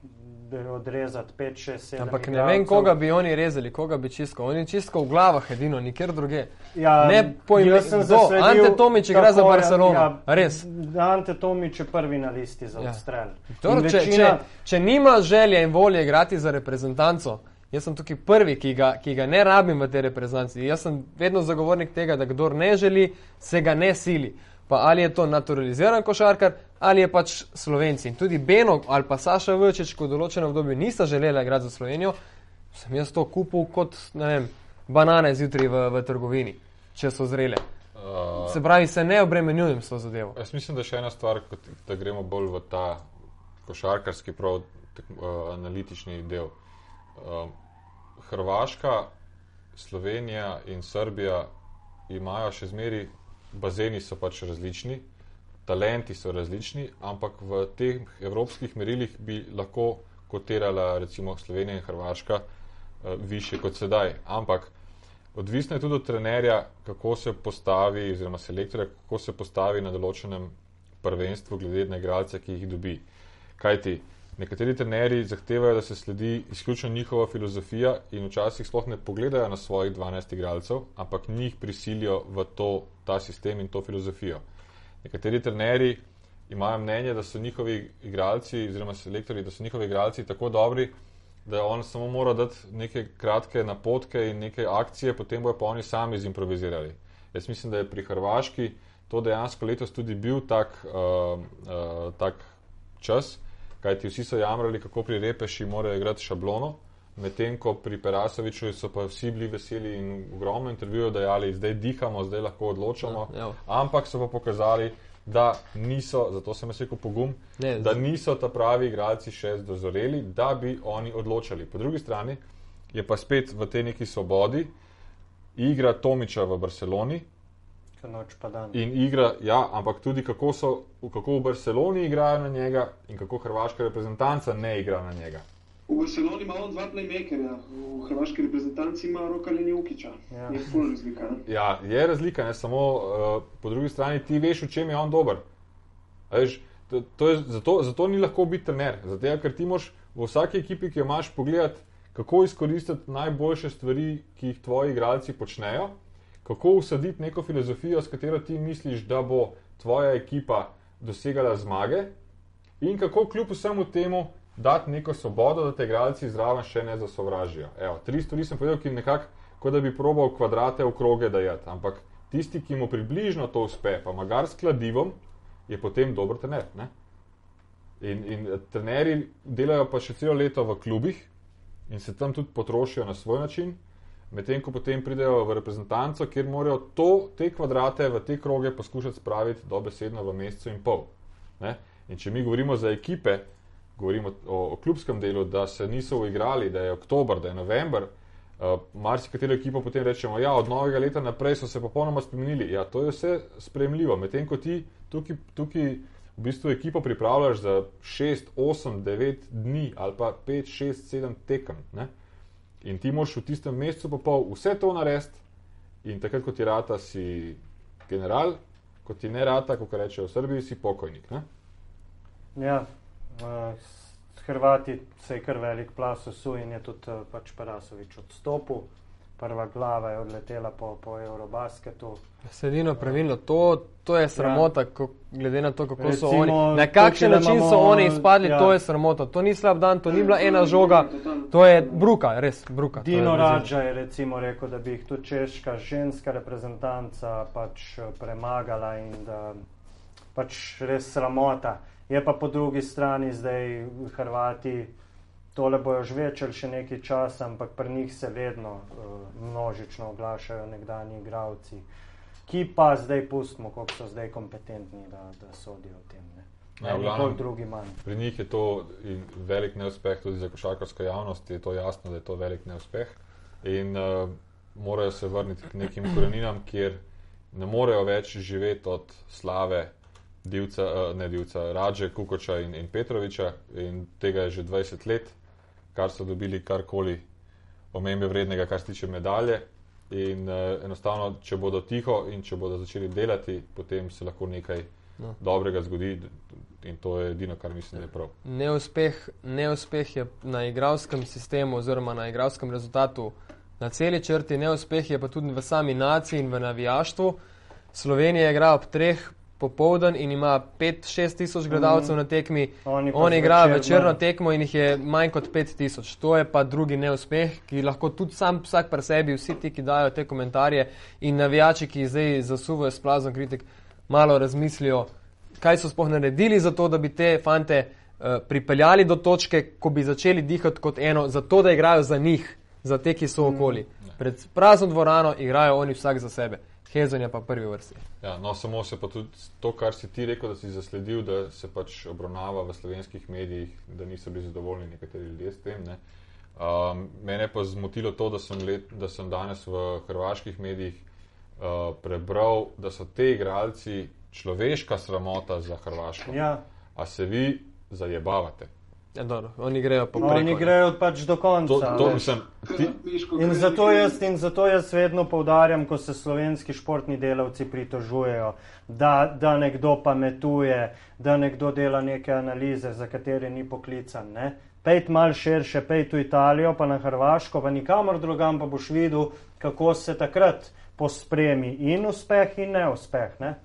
odrezati 5, 6, 7. Ampak ne vem, koga bi oni rezali, koga bi čistko. Oni čistko v glavah, edino, nikjer druge. Ja, ne pojmi, sem se. Ante Tomič igra za Barcelono. Ja, Res. Ante Tomič je prvi na listi za ja. odstrel. Torej, večina... če, če, če nima želje in volje igrati za reprezentanco, Jaz sem tukaj prvi, ki ga, ki ga ne rabim v tej reprezentanci. Jaz sem vedno zagovornik tega, da kdo ne želi, se ga ne sili. Pa ali je to naturaliziran košarkar ali je pač slovenci. In tudi Beno ali pa Saša Včič, ko v določenem obdobju nista želela igrati za Slovenijo, sem jaz to kupil kot vem, banane zjutraj v, v trgovini, če so zrele. Uh, se pravi, se ne obremenjujem s to zadevo. Jaz mislim, da je še ena stvar, da gremo bolj v ta košarkarski, prav tak, uh, analitični del. Um, Hrvaška, Slovenija in Srbija imajo še zmeri, bazeni so pač različni, talenti so različni, ampak v teh evropskih merilih bi lahko kotirala recimo Slovenija in Hrvaška uh, više kot sedaj. Ampak odvisno je tudi od trenerja, kako se postavi, oziroma selektorja, kako se postavi na določenem prvenstvu glede na igralce, ki jih dobi. Kaj ti? Nekateri trenerji zahtevajo, da se sledi izključno njihova filozofija in včasih sploh ne pogledajo na svojih 12 igralcev, ampak njih prisilijo v to, ta sistem in to filozofijo. Nekateri trenerji imajo mnenje, da so njihovi igralci, oziroma selektori, da so njihovi igralci tako dobri, da on samo mora dati neke kratke napotke in neke akcije, potem bojo pa oni sami zimprovizirali. Jaz mislim, da je pri Hrvaški to dejansko letos tudi bil tak, uh, uh, tak čas kajti vsi so jamrali, kako pri Repeši morajo igrati šablono, medtem ko pri Perasoviču so pa vsi bili veseli in ogromno intervjujev dajali, zdaj dihamo, zdaj lahko odločamo, ja, ampak so pa pokazali, da niso, zato sem jaz rekel pogum, ne, da niso ta pravi igralci še dozoreli, da bi oni odločali. Po drugi strani je pa spet v tej neki svobodi igra Tomiča v Barceloni. In igra, ja, ampak tudi kako, so, kako v Barceloni igrajo na njega in kako hrvaška reprezentanca ne igra na njega. V Barceloni ima on dva playmakerja, v hrvaški reprezentanci ima roka Leni Ukiča. Ja. Je pol razlika. Ne? Ja, je razlika, ne samo uh, po drugi strani ti veš, v čem je on dober. Veš, to, to je, zato, zato ni lahko biti trener, zato ker ti moš v vsaki ekipi, ki jo imaš, pogledati, kako izkoristiti najboljše stvari, ki jih tvoji igralci počnejo kako usaditi neko filozofijo, s katero ti misliš, da bo tvoja ekipa dosegala zmage, in kako kljub vsemu temu dati neko svobodo, da te igralci zraven še ne zasovražijo. Evo, tri stvari sem povedal, ki nekako, kot da bi probal kvadrate v kroge dajati, ampak tisti, ki mu približno to uspe, pa magar s kladivom, je potem dober trener. Ne? In, in trenerji delajo pa še celo leto v klubih in se tam tudi potrošijo na svoj način medtem ko potem pridejo v reprezentanco, kjer morajo to, te kvadrate v te kroge poskušati spraviti dobesedno v mesecu in pol. Ne? In če mi govorimo za ekipe, govorimo o, o klubskem delu, da se niso uigrali, da je oktober, da je november, uh, marsikatero ekipo potem rečemo, ja, od novega leta naprej so se popolnoma spremenili. Ja, to je vse spremljivo, medtem ko ti tukaj, tukaj v bistvu ekipo pripravljaš za 6, 8, 9 dni ali pa 5, 6, 7 tekem. Ne? In ti moš v tistem mesecu pa pol vse to narediti, in takrat, ko ti rata, si general, ko ti ne rata, kot rečejo v Srbiji, si pokojnik. Ne? Ja, uh, Hrvati se je kar velik plas usul in je tudi uh, pač Parasovič odstopil prva glava je odletela po, po Eurobasketu. Sedino pravilno, to, to je sramota, ja. ko, glede na to, kako Recimo, so oni. Na kakšen način imamo, so oni izpadli, ja. to je sramota. To ni slab dan, to ni bila ena žoga, to je bruka, res bruka. Dino Rađa je recimo rekel, da bi jih tu češka ženska reprezentanca pač eh, premagala in da pač res sramota. Je pa po drugi strani zdaj Hrvati tole bojo žvečali še nekaj časa, ampak pri njih se vedno uh, množično oglašajo nekdani igravci. ki pa zdaj pustimo, koliko so zdaj kompetentni, da, da sodijo o tem. Ne. Ja, v Eni glavnem, drugi manj. Pri njih je to velik neuspeh, tudi za košarkarsko javnost je to jasno, da je to velik neuspeh. In uh, morajo se vrniti k nekim koreninam, kjer ne morejo več živeti od slave Divca, uh, ne Divca, Rađe, Kukoča in, in Petroviča. In tega je že 20 let, kar so dobili karkoli omembe vrednega, kar se tiče medalje. In uh, enostavno, če bodo tiho in če bodo začeli delati, potem se lahko nekaj No. dobrega zgodi. In to je edino, kar mislim, da je prav. Neuspeh, neuspeh je na igralskem sistemu oziroma na igralskem rezultatu na celi črti, neuspeh je pa tudi v sami naciji in v navijaštvu. Slovenija igra ob treh popovdan in ima 5-6 tisoč gledalcev Mhm. na tekmi. Oni pa On igra zvečer večerno imajo- tekmo in jih je manj kot 5000. To je pa drugi neuspeh, ki lahko tudi sam vsak pri sebi, vsi ti, ki dajo te komentarje in navijači, ki zdaj zasuvajo s plazom kritik, malo razmislijo, kaj so sploh naredili za to, da bi te fante uh, pripeljali do točke, ko bi začeli dihati kot eno, zato da igrajo za njih, za te, ki so okoli. Pred prazno dvorano igrajo oni vsak za sebe. Hezon je pa prvi vrsti. Ja, no, samo se pa tudi to, kar si ti rekel, da si zasledil, da se pač obravnava v slovenskih medijih, da niso bili zadovoljni nekateri ljudje s tem. Ne. Um, mene pa zmotilo to, da sem, let, da sem danes v hrvaških medijih uh, prebral, da so te igralci človeška sramota za Hrvaško. Ja. A se vi zajebavate? Ja, dobro, oni grejo po preko, oni grejo pač do konca. To, to mislim, ti, In zato, je- jaz, in zato jaz vedno povdarjam, ko se slovenski športni delavci pritožujejo, da, da nekdo pametuje, da nekdo dela neke analize, za katere ni poklican. Ne? Pejt mal širše, pejt v Italijo, pa na Hrvaško, pa nikamor drugam, pa boš videl, kako se takrat pospremi in uspeh in neuspeh. Ne?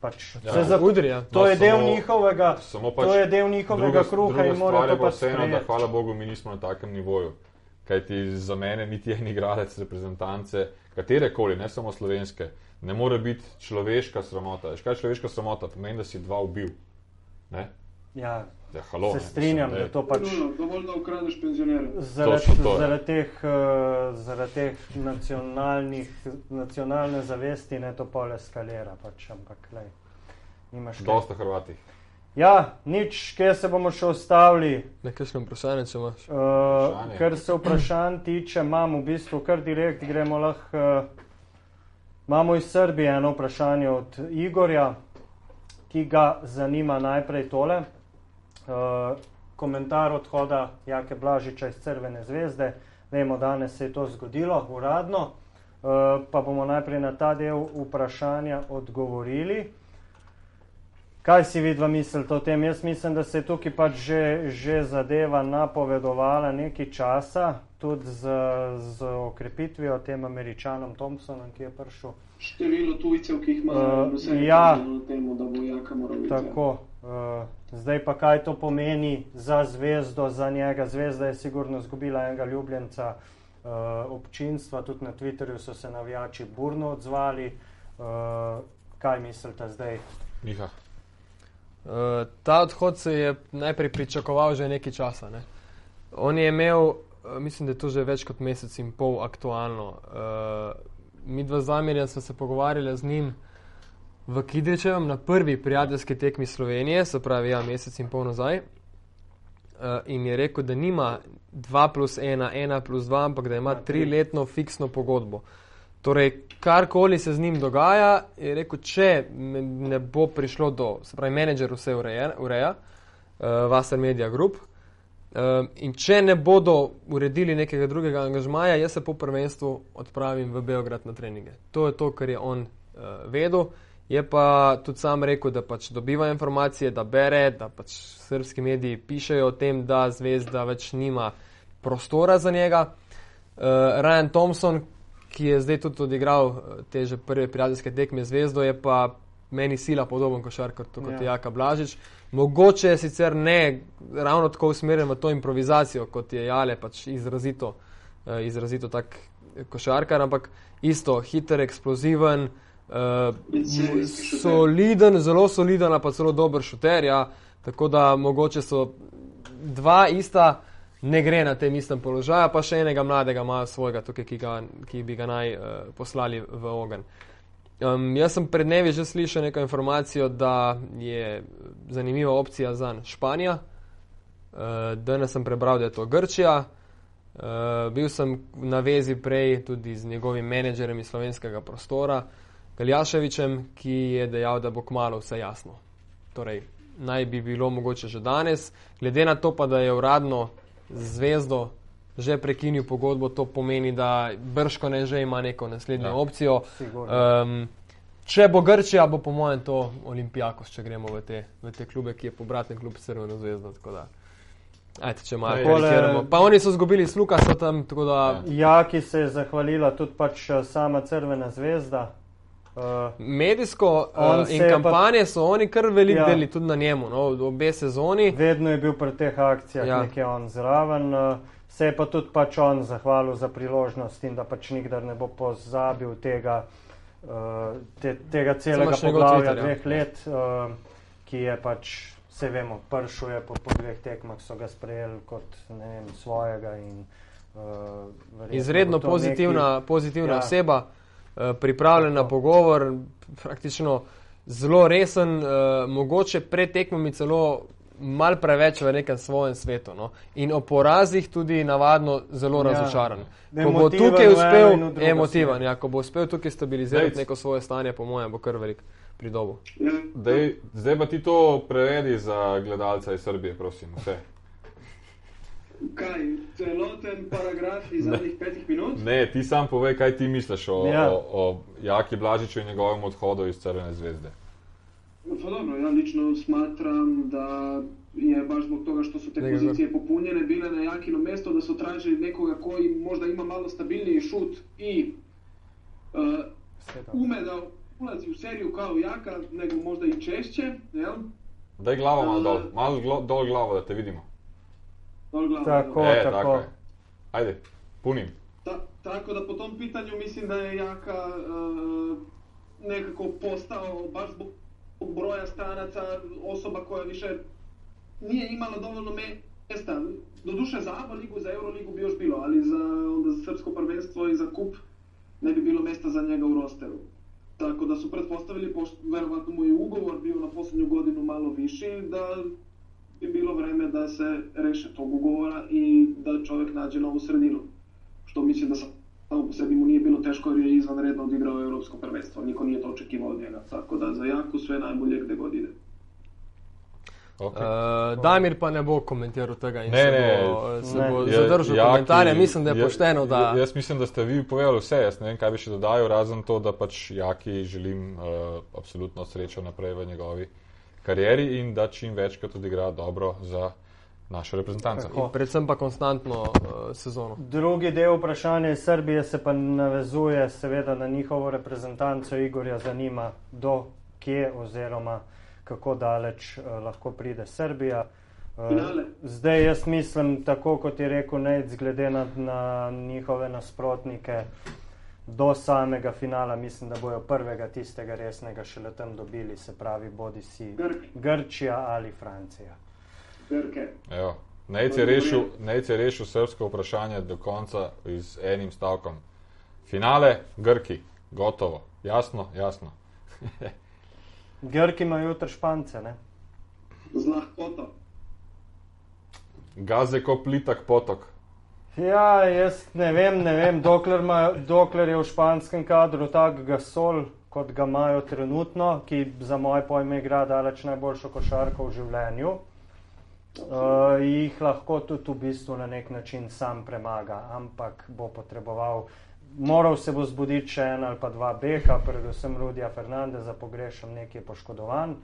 Pač, Ja. za, Udri, ja. to No, je samo- njihovega, pač to je del njihovega druga, kruha druga in je to pa pač vseeno, da hvala Bogu mi nismo na takem nivoju. Kajti za mene niti en igralec reprezentance, katerekoli, ne samo slovenske, ne more biti človeška sramota. Veš kaj je človeška sramota? Pomeni, da si dva ubil. Ne? Ja, Ja, halo, se strinjam, mislim, da to pač. Dovolj, da ukradeš penzionere. Zaradi, zaradi teh, uh, zaradi teh nacionalnih, nacionalne zavesti ne to pol eskalira, pač, ampak lej, nimaš. Dosta Hrvatih. Ja, nič, kje se bomo še ustavili. Nekaj vprašanje, če imaš. Uh, Vprašanje. kar se vprašanj tiče, imam v bistvu kar direkt, gremo lahko. Uh, imamo iz Srbije eno vprašanje od Igorja, ki ga zanima najprej tole. Uh, komentar odhoda Jake Blažiča iz Crvene zvezde. Vemo, danes se je to zgodilo uradno, uh, pa bomo najprej na ta del vprašanja odgovorili. Kaj si vidva mislite o tem? Jaz mislim, da se je tukaj pač že, že zadeva napovedovala nekaj časa, tudi z, z okrepitvijo tem američanom Thompsonom, ki je prišel. Število tujcev, ki jih ima Uh, ja. temu, da bo jaka moral biti. Tako. Uh, zdaj pa kaj to pomeni za zvezdo, za njega. Zvezda je sigurno izgubila enega ljubljenca uh, občinstva, tudi na Twitterju so se navijači burno odzvali. Uh, kaj mislite zdaj? Miha. Uh, ta odhod se je najprej pričakoval že nekaj časa. Ne? On je imel, mislim, da je to že več kot mesec in pol aktualno. Uh, mi dva z Amirjem smo se pogovarjali z njim v Kidričevem na prvi prijateljski tekmi Slovenije, se pravi, ja, mesec in pol nazaj. Uh, in je rekel, da nima 2 plus 1, 1 plus 2, ampak da ima Ja, tri. triletno fiksno pogodbo. Torej, karkoli se z njim dogaja, je rekel, če ne bo prišlo do, se pravi, menedžer vse ureja, ureja uh, Vasar Media Group. Uh, in če ne bodo uredili nekega drugega angažmaja, jaz se po prvenstvu odpravim v Beograd na treninge. To je to, kar je on uh, vedel. Je pa tudi sam rekel, da pač dobiva informacije, da bere, da pač srpski mediji pišejo o tem, da zvezda več nima prostora za njega. Uh, Ryan Thompson, ki je zdaj tudi odigral eh, te že prve prijateljske tekme zvezdo, je pa meni sila podoben košarkar kot Ja. je Jaka Blažič. Mogoče je sicer ne ravno tako usmerjen v to improvizacijo, kot je Jale, pač izrazito, uh, izrazito tak košarkar, ampak isto, hiter, eksploziven, uh, soliden, zelo soliden, pa celo dober šuter. Ja. Tako da mogoče so dva ista, ne gre na tem istem položaju, pa še enega mladega imajo svojega tukaj, ki, ga, ki bi ga naj uh, poslali v ogen. Um, jaz sem pred dnevi že slišal neko informacijo, da je zanimiva opcija za Španija. Uh, danes sem prebral, da je to Grčija. Uh, bil sem na vezi prej tudi z njegovim menedžerjem iz slovenskega prostora, Galjaševičem, ki je dejal, da bo kmalo vse jasno. Torej, naj bi bilo mogoče že danes, glede na to pa, da je uradno zvezdo že prekinil pogodbo, to pomeni, da Brško ne že ima neko naslednjo ja, opcijo. Um, če bo Grčija, bo po mojem to Olimpijakos, če gremo v te, v te klube, ki je pobraten klub Crveno zvezdo. Ajde, če malo prekiramo. Pa oni so zgubili sluka, so tam. Da... Ja, ki se je zahvalila tudi pač eh, sama Crvena zvezda. Uh, Medijsko uh, in kampanje pa, so oni kar veliko ja. deli tudi na njemu, no, v obe sezoni. Vedno je bil pri teh akcijah ja. nekje on zraven. Uh, se je pa tudi pač on zahvalil za priložnost in da pač nikdar ne bo pozabil tega, uh, te, tega celega poglavja ja. dveh let, uh, ki je pač, se vemo, pršuje po, po dveh tekmah, so ga sprejeli kot vem, svojega in uh, Izredno pozitivna, neki, pozitivna ja. oseba. Eh, pripravljen na pogovor, praktično zelo resen, uh, mogoče pred tekmami celo mal preveč v nekem svojem svetu. No? In o porazih tudi navadno zelo ja. razočaran. Ko bo tukaj uspel, emotivan, ja, ko bo uspel tukaj stabilizirati Dejc. neko svoje stanje, po mojem, bo kar velik pridobo. Dej, zdaj pa ti to prevedi za gledalca iz Srbije, prosim. Vse. Kaj, celoten paragraf iz zadnjih petih minut? Ne, ti sam povej, kaj ti misliš o, ja. o, o Jaki Blažiču in njegovem odhodu iz Crvene zvezde. Pa dobro, ja lično smatram, da je baš zbog toga što su te Nego pozicije popunjene bile na Jakino mesto, da su tražili nekoga koji možda ima malo stabilniji šut i uh, ume da ulazi u seriju kao Jaka, nego možda i češće, jel? Daj glavo malo dol, malo dol glavo da te vidimo. Tako, e, tako. tako Ajde, punim. Ta, tako da po tom pitanju mislim da je Jaka uh, nekako postao baš zbog broja stranaca osoba koja više nije imala dovoljno mjesta. Doduše za ABA ligu, za Euroligu bi još bilo, ali za, onda za srpsko prvenstvo i za kup ne bi bilo mjesta za njega u rosteru. Tako da su pretpostavili, pošto verovatno mu je ugovor bio na posljednju godinu malo viši, da bi bilo vreme da se reše tog ugovora i da čovjek nađe novu sredinu. Što mislim da samo po sebi mu nije bilo teško jer je izvanredno odigrao europsko prvenstvo. Niko nije to očekivao od njega. Tako da za Jaku sve najbolje gde god ide. Okay. Uh, Damir pa ne bo komentiral tega in ne, se ne, bo, se ne. bo zadržal jaki, komentarje. Mislim, da je pošteno. Da... Jaz mislim, da ste vi povedali vse. Jaz ne vem, kaj bi še dodal, razen to, da pač Jaki želim uh, absolutno srečo naprej v njegovi karieri in da čim večkrat odigra dobro za našo reprezentanco. Predvsem pa konstantno uh, sezono. Drugi del vprašanja iz Srbije se pa navezuje seveda na njihovo reprezentanco. Igorja zanima, do kje oziroma kako daleč uh, lahko pride Srbija. Uh, zdaj jaz mislim, tako kot je rekel Nec, glede na, na njihove nasprotnike, do samega finala, mislim, da bojo prvega tistega resnega šele tam dobili, se pravi, bodi si Grk. Grčija ali Francija. Nec je, rešil, Nec je rešil srpsko vprašanje do konca z enim stavkom. Finale, Grki, gotovo, jasno, jasno. Grki imajo jutri špance, ne? Z lahkoto. Gaze kot plitak potok. Ja, jaz ne vem, ne vem, dokler, ma, dokler je v španskem kadru tak gasol, kot ga imajo trenutno, ki za moje pojme igra daleč najboljšo košarko v življenju, uh, jih lahko tudi v bistvu na nek način sam premaga, ampak bo potreboval, moral se bo zbuditi še en ali pa dva beka, predvsem Rudija Fernandeza, pogrešam nekje poškodovan.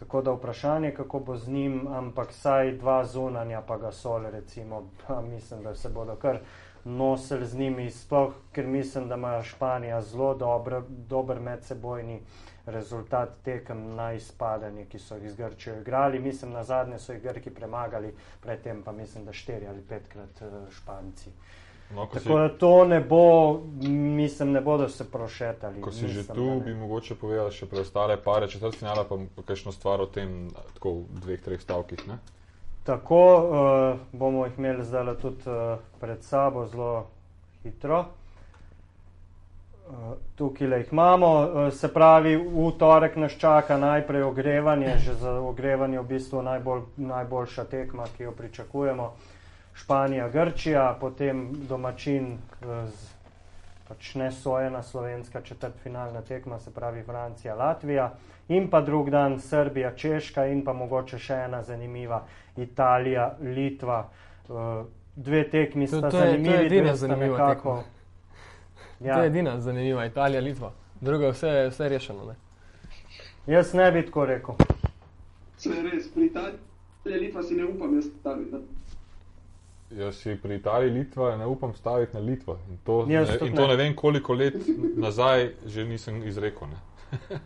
Tako da vprašanje, kako bo z njim, ampak saj dva zunanja, pa ga sol, recimo, pa mislim, da se bodo kar nosili z njimi, sploh ker mislim, da ima Španija zelo dobro, dober medsebojni rezultat tekem na izpadanje, ki so jih z Grčijo igrali. Mislim, na zadnje so jih Grki premagali, predtem pa mislim, da štiri ali petkrat eh, Španci. No, Tako si, da to ne bo, mislim, ne bodo se prošetali. Ko si mislim, že tu, bi mogoče povedal še preostale pare četrt finala, pa kakšno stvar o tem, tako v dveh, treh stavkih. Ne? Tako uh, bomo jih imeli zdaj tudi uh, pred sabo zelo hitro. tukaj le jih imamo, uh, se pravi, v torek nas čaka najprej ogrevanje, že za ogrevanje v bistvu najbolj, najboljša tekma, ki jo pričakujemo. Španija, Grčija, potem domačin uh, z pač ne sojena slovenska četrtfinalna tekma, se pravi Francija, Latvija in pa drug dan Srbija, Češka in pa mogoče še ena zanimiva Italija, Litva. Uh, dve tekmi sta To- to je- to je zanimivi, edina zanimiva nekako. Ja. To je edina zanimiva, Italija, Litva. Druga je vse, vse rešeno. Ne? Jaz ne bi tako rekel. Se je res, pri Italiji, Litva si ne upam jaz staviti. Ne. Jaz si pri Italiji Litva ne upam staviti na Litvo. In to, ne, tudi in to ne. ne vem, koliko let nazaj že nisem izrekel. ne.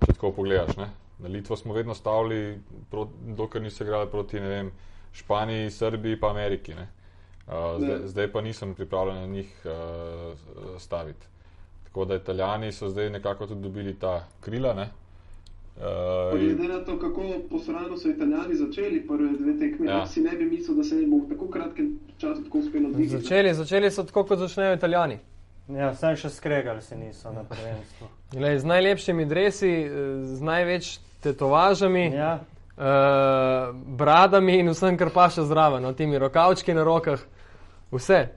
Če tako pogledaš. Ne? Na Litvo smo vedno stavili, prot- dokler niso igrali proti ne vem, Španiji, Srbiji in Ameriki. ne. Uh, zdaj, Ne. zdaj pa nisem pripravljen na njih uh, staviti. Tako da Italijani so zdaj nekako tudi dobili ta krila. Ne? Uh, Glede na to, kako posrano so Italijani začeli prve dve tekme, Ja. ja. si ne bi mislil, da se jim bo v tako kratkem času tako uspelo dvigniti. Začeli, začeli so tako, kot začnejo Italijani. Ja, sem še skregali se niso na prvenstvu. Glej, z najlepšimi dresi, z največ tetovažami, ja. Ja, uh, bradami in vsem, kar pa še zraven, no, temi rokavčki na rokah, vse.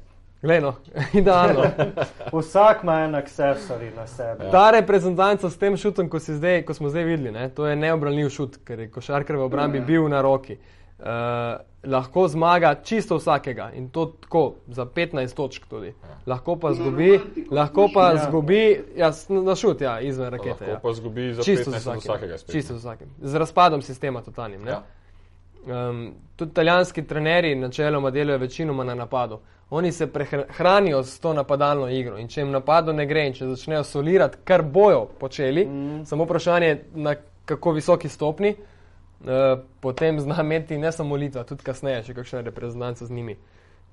Glej, no, idealno. vsak ima en accessory na sebi. Ja. Ta reprezentanca s tem šutom, ko, si zdaj, ko smo zdaj videli, ne, to je neobranljiv šut, ker je košarkar v obrambi Ja. bil na roki. Uh, lahko zmaga čisto vsakega in to tako za 15 točk tudi. Lahko pa zgubi, romantiko, lahko pa Ja. zgubi, ja, s- na šut, ja, izven rakete. lahko Ja. pa zgubi za Čisto 15 z od vsakim. vsakega spet. Čisto vsakim. Z razpadom sistema totalnim. ne. Ja. Um, tudi italijanski trenerji načeloma delajo večinoma na napadu. Oni se prehranijo s to napadalno igro in če jim napadu ne gre in če začnejo solirati, kar bojo počeli, mm. samo vprašanje je na kako visoki stopni, uh, potem zna imeti ne samo Litva, tudi kasneje še kakšne reprezentance z njimi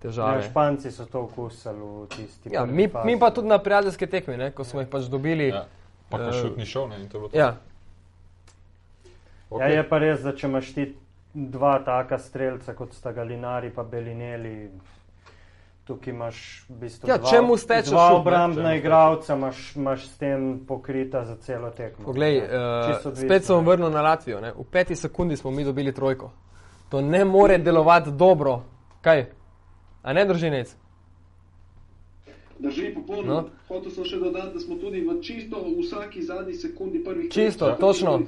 Ja, težave. Španci so to okusili v tisti. Ja, prvi mi, fazi. mi pa tudi na prijateljske tekme, ne, ko smo jih pač dobili. Ja. Pa ko Eh, šut ni šel, ne, in to je bilo to. Ja, Okay. Ja, je pa res, da če imaš ti dva taka streljca, kot sta Galinari in Belineli, tukaj imaš v bistvu Ja, dva, čemu steče dva obrambna Čemu igralca, imaš, imaš s tem pokrita za celo tekmo. Poglej, uh, spet se bom ne. vrnil na Latvijo. Ne? V peti sekundi smo mi dobili trojko. To ne more delovati dobro. Kaj? A ne drži nec? Drži popolnoma. No. No. Hotel sem še dodati, da smo tudi v čisto vsaki zadnji sekundi prvih Čisto, treh točno.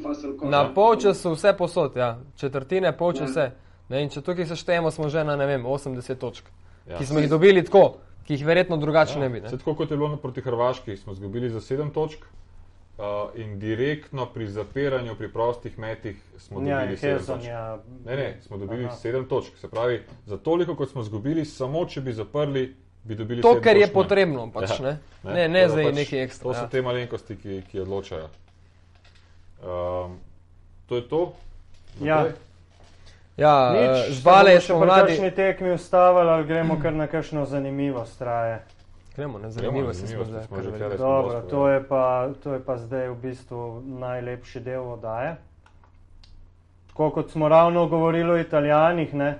Na polčasu vse posod, ja. četrtine, polčase. Ja. Ne, in če tukaj seštejemo, smo že na vem, 80 točk, Ja. ki smo jih dobili tako, ki jih verjetno drugače ne bi. Ne? Saj Tako kot je bilo proti Hrvaški, smo izgubili za 7 točk. Uh, in direktno pri zapiranju, pri prostih metih smo Ja, dobili 7 Hezon, točk. ja. Ne, ne, smo dobili Aha. 7 točk. Se pravi, za toliko, kot smo izgubili, samo če bi zaprli, bi dobili To, kar je potrebno, pač, Ja, ne? Ne, ne Tako da zdaj pač neki ekstra, To so ja. te malenkosti, ki, ki odločajo. Um, to je to. Ja. Naprej? Ja, Nič, uh, se žbale bomo je še pri spomladi. kakšni tekmi ustavili ali gremo kar na kakšno zanimivost traje. Gremo, ne, zanimivo se smo zanimivosti zdaj. smo kar že smo Dobro, to je, pa, to je pa zdaj v bistvu najlepši del oddaje. Tako kot smo ravno govorili o Italijanih, ne,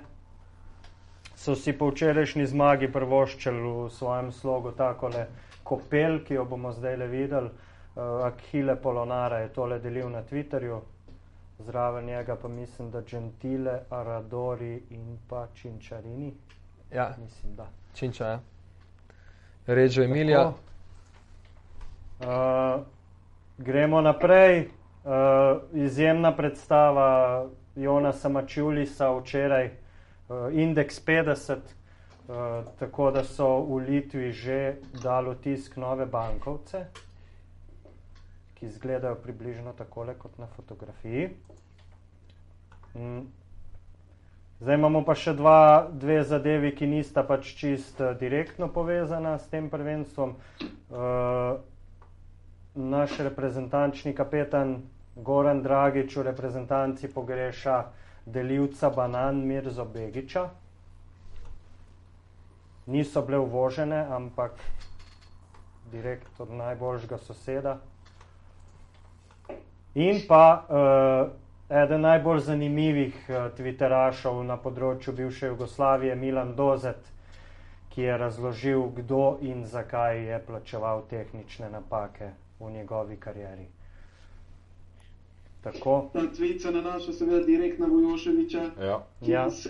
so si po včerajšnji zmagi prvoščili v svojem slogu takole kopel, ki jo bomo zdaj le videli. Uh, Achille Polonara je tole delil na Twitterju, zraven njega pa mislim, da Gentile, Aradori in pa Činčarini. Ja, Mislim, da. činča, ja. Reggio Emilia. Uh, gremo naprej. Uh, izjemna predstava Jonasa Mačulisa včeraj, indeks 50, uh, tako da so v Litvi že dali tisk nove bankovce, ki izgledajo približno takole kot na fotografiji. Mm. Zdaj imamo pa še dva, dve zadevi, ki nista pač čist eh, direktno povezana s tem prvenstvom. Uh, naš reprezentančni kapetan Goran Dragič v reprezentanci pogreša delivca banan Mirzo Begiča. Niso bile uvožene, ampak direkt od najboljšega soseda. In pa uh, eden najbolj zanimivih uh, Twitterašov na področju bivše Jugoslavije, Milan Dozet, ki je razložil, kdo in zakaj je plačeval tehnične napake v njegovi karieri. Tako. Ta tweet se nanaša seveda direkt na Vojoševiča, Ja. ki Ja. se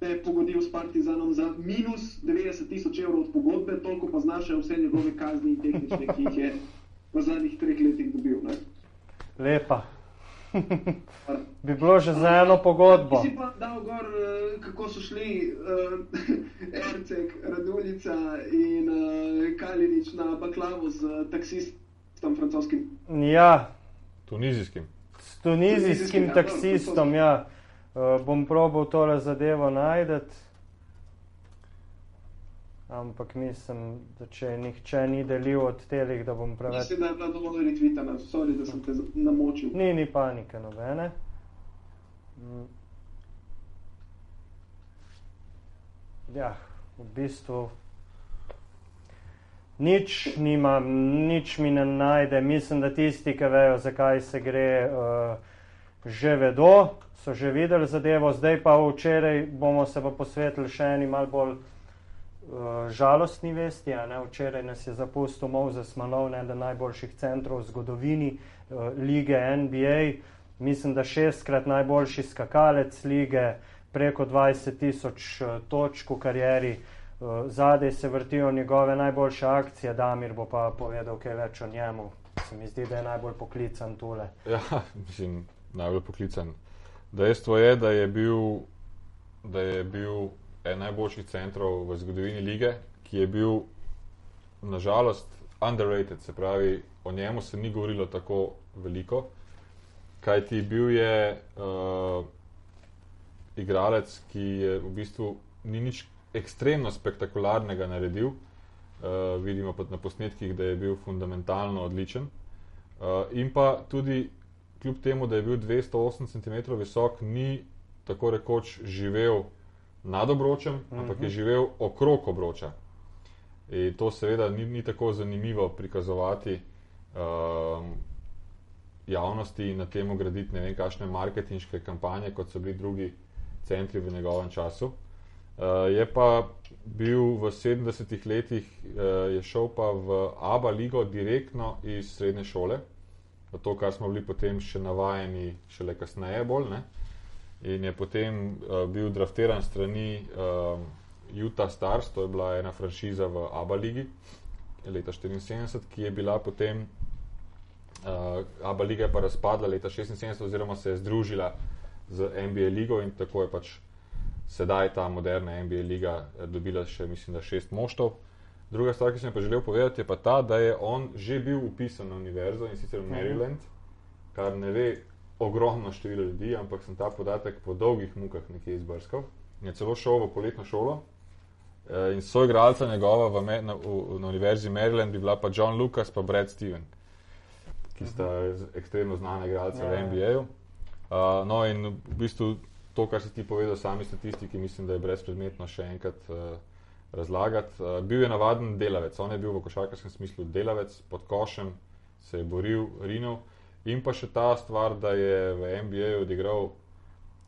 je pogodil s Partizanom za minus 90 tisoč evrov od pogodbe, toliko pa znašajo vse njegove kazni in tehnične, ki jih je v zadnjih treh letih dobil. Ne? Lepa. Bi bilo že za eno pogodbo. Ti si pa dal gor, eh, kako so šli uh, Ercek, Raduljica in uh, Kalinič na baklavo z taksistom francoskim. Ja, Tunizijskim. S tunizijskim ja, taksistom, ja. Uh, bom probal tole zadevo najdeti. Ampak mislim, da če nihče ni delil od telih, da bom preveč. Mislim, da je bila dovolj retvitana, sorry, da sem te namočil. Ni, ni panike nobene. Mm. Ja, v bistvu nič nimam, nič mi ne najde. Mislim, da tisti, ki vejo, zakaj se gre, uh, že vedo, so že videli zadevo. Zdaj pa včeraj bomo se pa posvetili še eni mal bolj uh, žalostni vesti. Včeraj nas je zapustil Moses Manov, eden najboljših centrov v zgodovini uh, lige NBA. Mislim, da šestkrat najboljši skakalec lige, preko 20 tisoč uh, točk v karieri. Uh, zadaj se vrtijo njegove najboljše akcije, Damir bo pa povedal kaj več o njemu. Se mi zdi, da je najbolj poklican tole. Ja, mislim, najbolj poklican. Dejstvo je, da je bil, da je bil en najboljših centrov v zgodovini lige, ki je bil nažalost underrated, se pravi, o njemu se ni govorilo tako veliko, kajti bil je uh, igralec, ki je v bistvu ni nič ekstremno spektakularnega naredil. Uh, vidimo pa na posnetkih, da je bil fundamentalno odličen. Uh, in pa tudi, kljub temu, da je bil 208 cm visok, ni tako rekoč živel nad obročem, mm -hmm. ampak je živel okrog obroča. In to seveda ni, ni tako zanimivo prikazovati um, javnosti in na tem graditi ne vem, kakšne marketinške kampanje, kot so bili drugi centri v njegovem času. Uh, je pa bil v 70-ih letih, uh, je šel pa v ABA ligo direktno iz srednje šole, to, kar smo bili potem še navajeni, šele kasneje bolj. Ne? In je potem uh, bil draftiran strani um, Utah Stars, to je bila ena franšiza v ABA ligi leta 74, ki je bila potem, uh, ABA liga je pa razpadla leta 76, oziroma se je združila z NBA ligo in tako je pač sedaj ta moderna NBA liga eh, dobila še, mislim, da šest moštov. Druga stvar, ki sem pa želel povedati, je pa ta, da je on že bil upisan na univerzo in sicer v Maryland, kar ne ve ogromno število ljudi, ampak sem ta podatek po dolgih mukah nekje izbrskal. Je celo šel v poletno šolo eh, in soigralca njegova v, na, v, na univerzi Maryland bi bila pa John Lucas pa Brad Steven, ki sta z- ekstremno znana igralca Ja, v ja. NBA-ju. Uh, no, in v bistvu to, kar si ti povedal, sami statistiki, mislim, da je brezpredmetno še enkrat uh, razlagati. Uh, bil je navaden delavec, on je bil v košarkarskem smislu delavec, pod košem se je boril, rinil. In pa še ta stvar, da je v NBA-ju odigral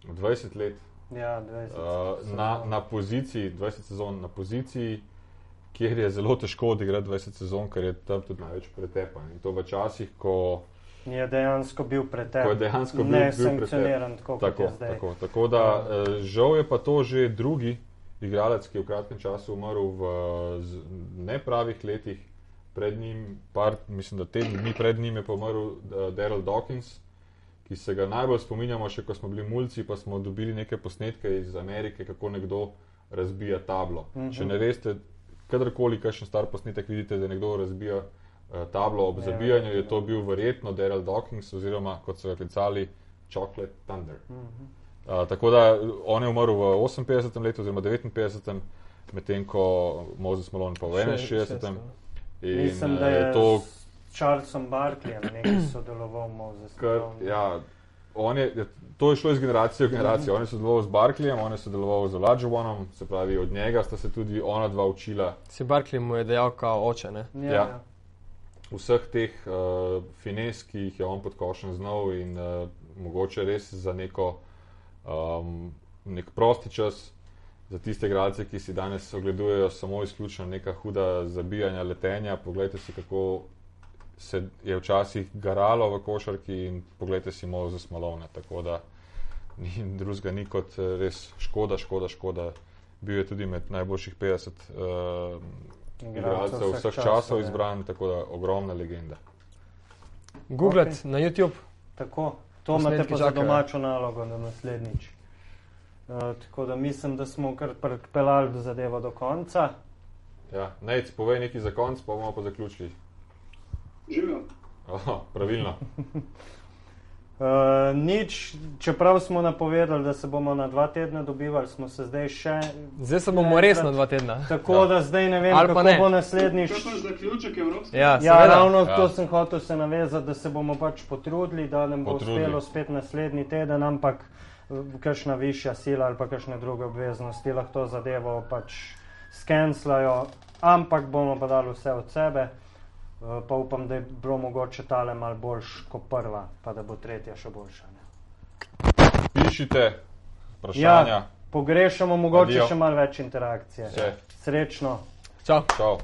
20 let Ja, 20 uh, na, na poziciji, 20 sezon na poziciji, kjer je zelo težko odigrati 20 sezon, ker je tam tudi največ pretepa. In to v časih, ko je dejansko bil pretep. Ko je dejansko bil- ne bil pretep. sankcioniran, tako, kot Tako, je zdaj. tako, tako da eh, žal je pa to že drugi igralec, ki je v kratkem času umrl v nepravih letih. Pred njim, par, mislim, da teden dni pred njim je pa umrl uh, Daryl Dawkins, ki se ga najbolj spominjamo, še ko smo bili mulci, pa smo dobili neke posnetke iz Amerike, kako nekdo razbija tablo. Uh Mhm. -huh. Če ne veste, kadarkoli kakšen star posnetek vidite, da nekdo razbija uh, tablo ob Ja, zabijanju, je ja. to bil verjetno Daryl Dawkins oziroma kot so ga klicali Chocolate Thunder. Mhm. Uh, tako da on je umrl v 58. letu, oziroma 59. medtem ko Moses Malone pa v Še- 61. In Mislim, da eh, je to, s Charlesom Barkleyjem nekaj sodeloval Moses. Malone. ja, on je, je- to je šlo iz generacije v generacijo. On je sodeloval z Barkleyjem, on je sodeloval z Olajuwonom, se pravi, od njega sta se tudi ona dva učila Si Barkley mu je dejal, kao oče. Ne? Ja, Ja. Vseh teh uh, fines, ki jih je on pod košem znal in uh, mogoče res za neko, um, nek prosti čas za tiste igralce, ki si danes ogledujejo samo izključno neka huda zabijanja, letenja, poglejte si, kako se je včasih garalo v košarki in poglejte si Mozo Smalovne. Tako da ni drugega ni kot eh, res škoda, škoda, škoda. Bil je tudi med najboljših 50 uh, igralcev vseh, vseh časov, časov ja. izbran, tako da ogromna legenda. Google Ok. na YouTube. Tako, to imate pa za domačo nalogo na naslednjič. Uh, tako da mislim, da smo kar pripeljali do zadevo do konca. Ja, Nec, povej nekaj za konc, pa bomo pa zaključili. Živijo. Aha, pravilno. Uh, nič, čeprav smo napovedali, da se bomo na dva tedna dobivali, smo se zdaj še. Zdaj se bomo res na dva tedna. Tako Ja. da zdaj ne vem, Ali kako ne. bo naslednjič. To je pa zaključek Evropske Ja, Ja, seveda. ravno Ja. ja. to sem hotel se navezati, da se bomo pač potrudili, da nam bo Potrudili. uspelo spet naslednji teden, ampak eh, kakšna višja sila ali pa kakšne druge obveznosti lahko to zadevo pač skenslajo, ampak bomo pa dali vse od sebe. Eh, Pa upam, da je bilo mogoče tale mal boljš kot prva, pa da bo tretja še boljša. Ne? Pišite vprašanja. Ja, pogrešamo mogoče Adijo. še malo več interakcije. Vse. Srečno. Čau. Čau.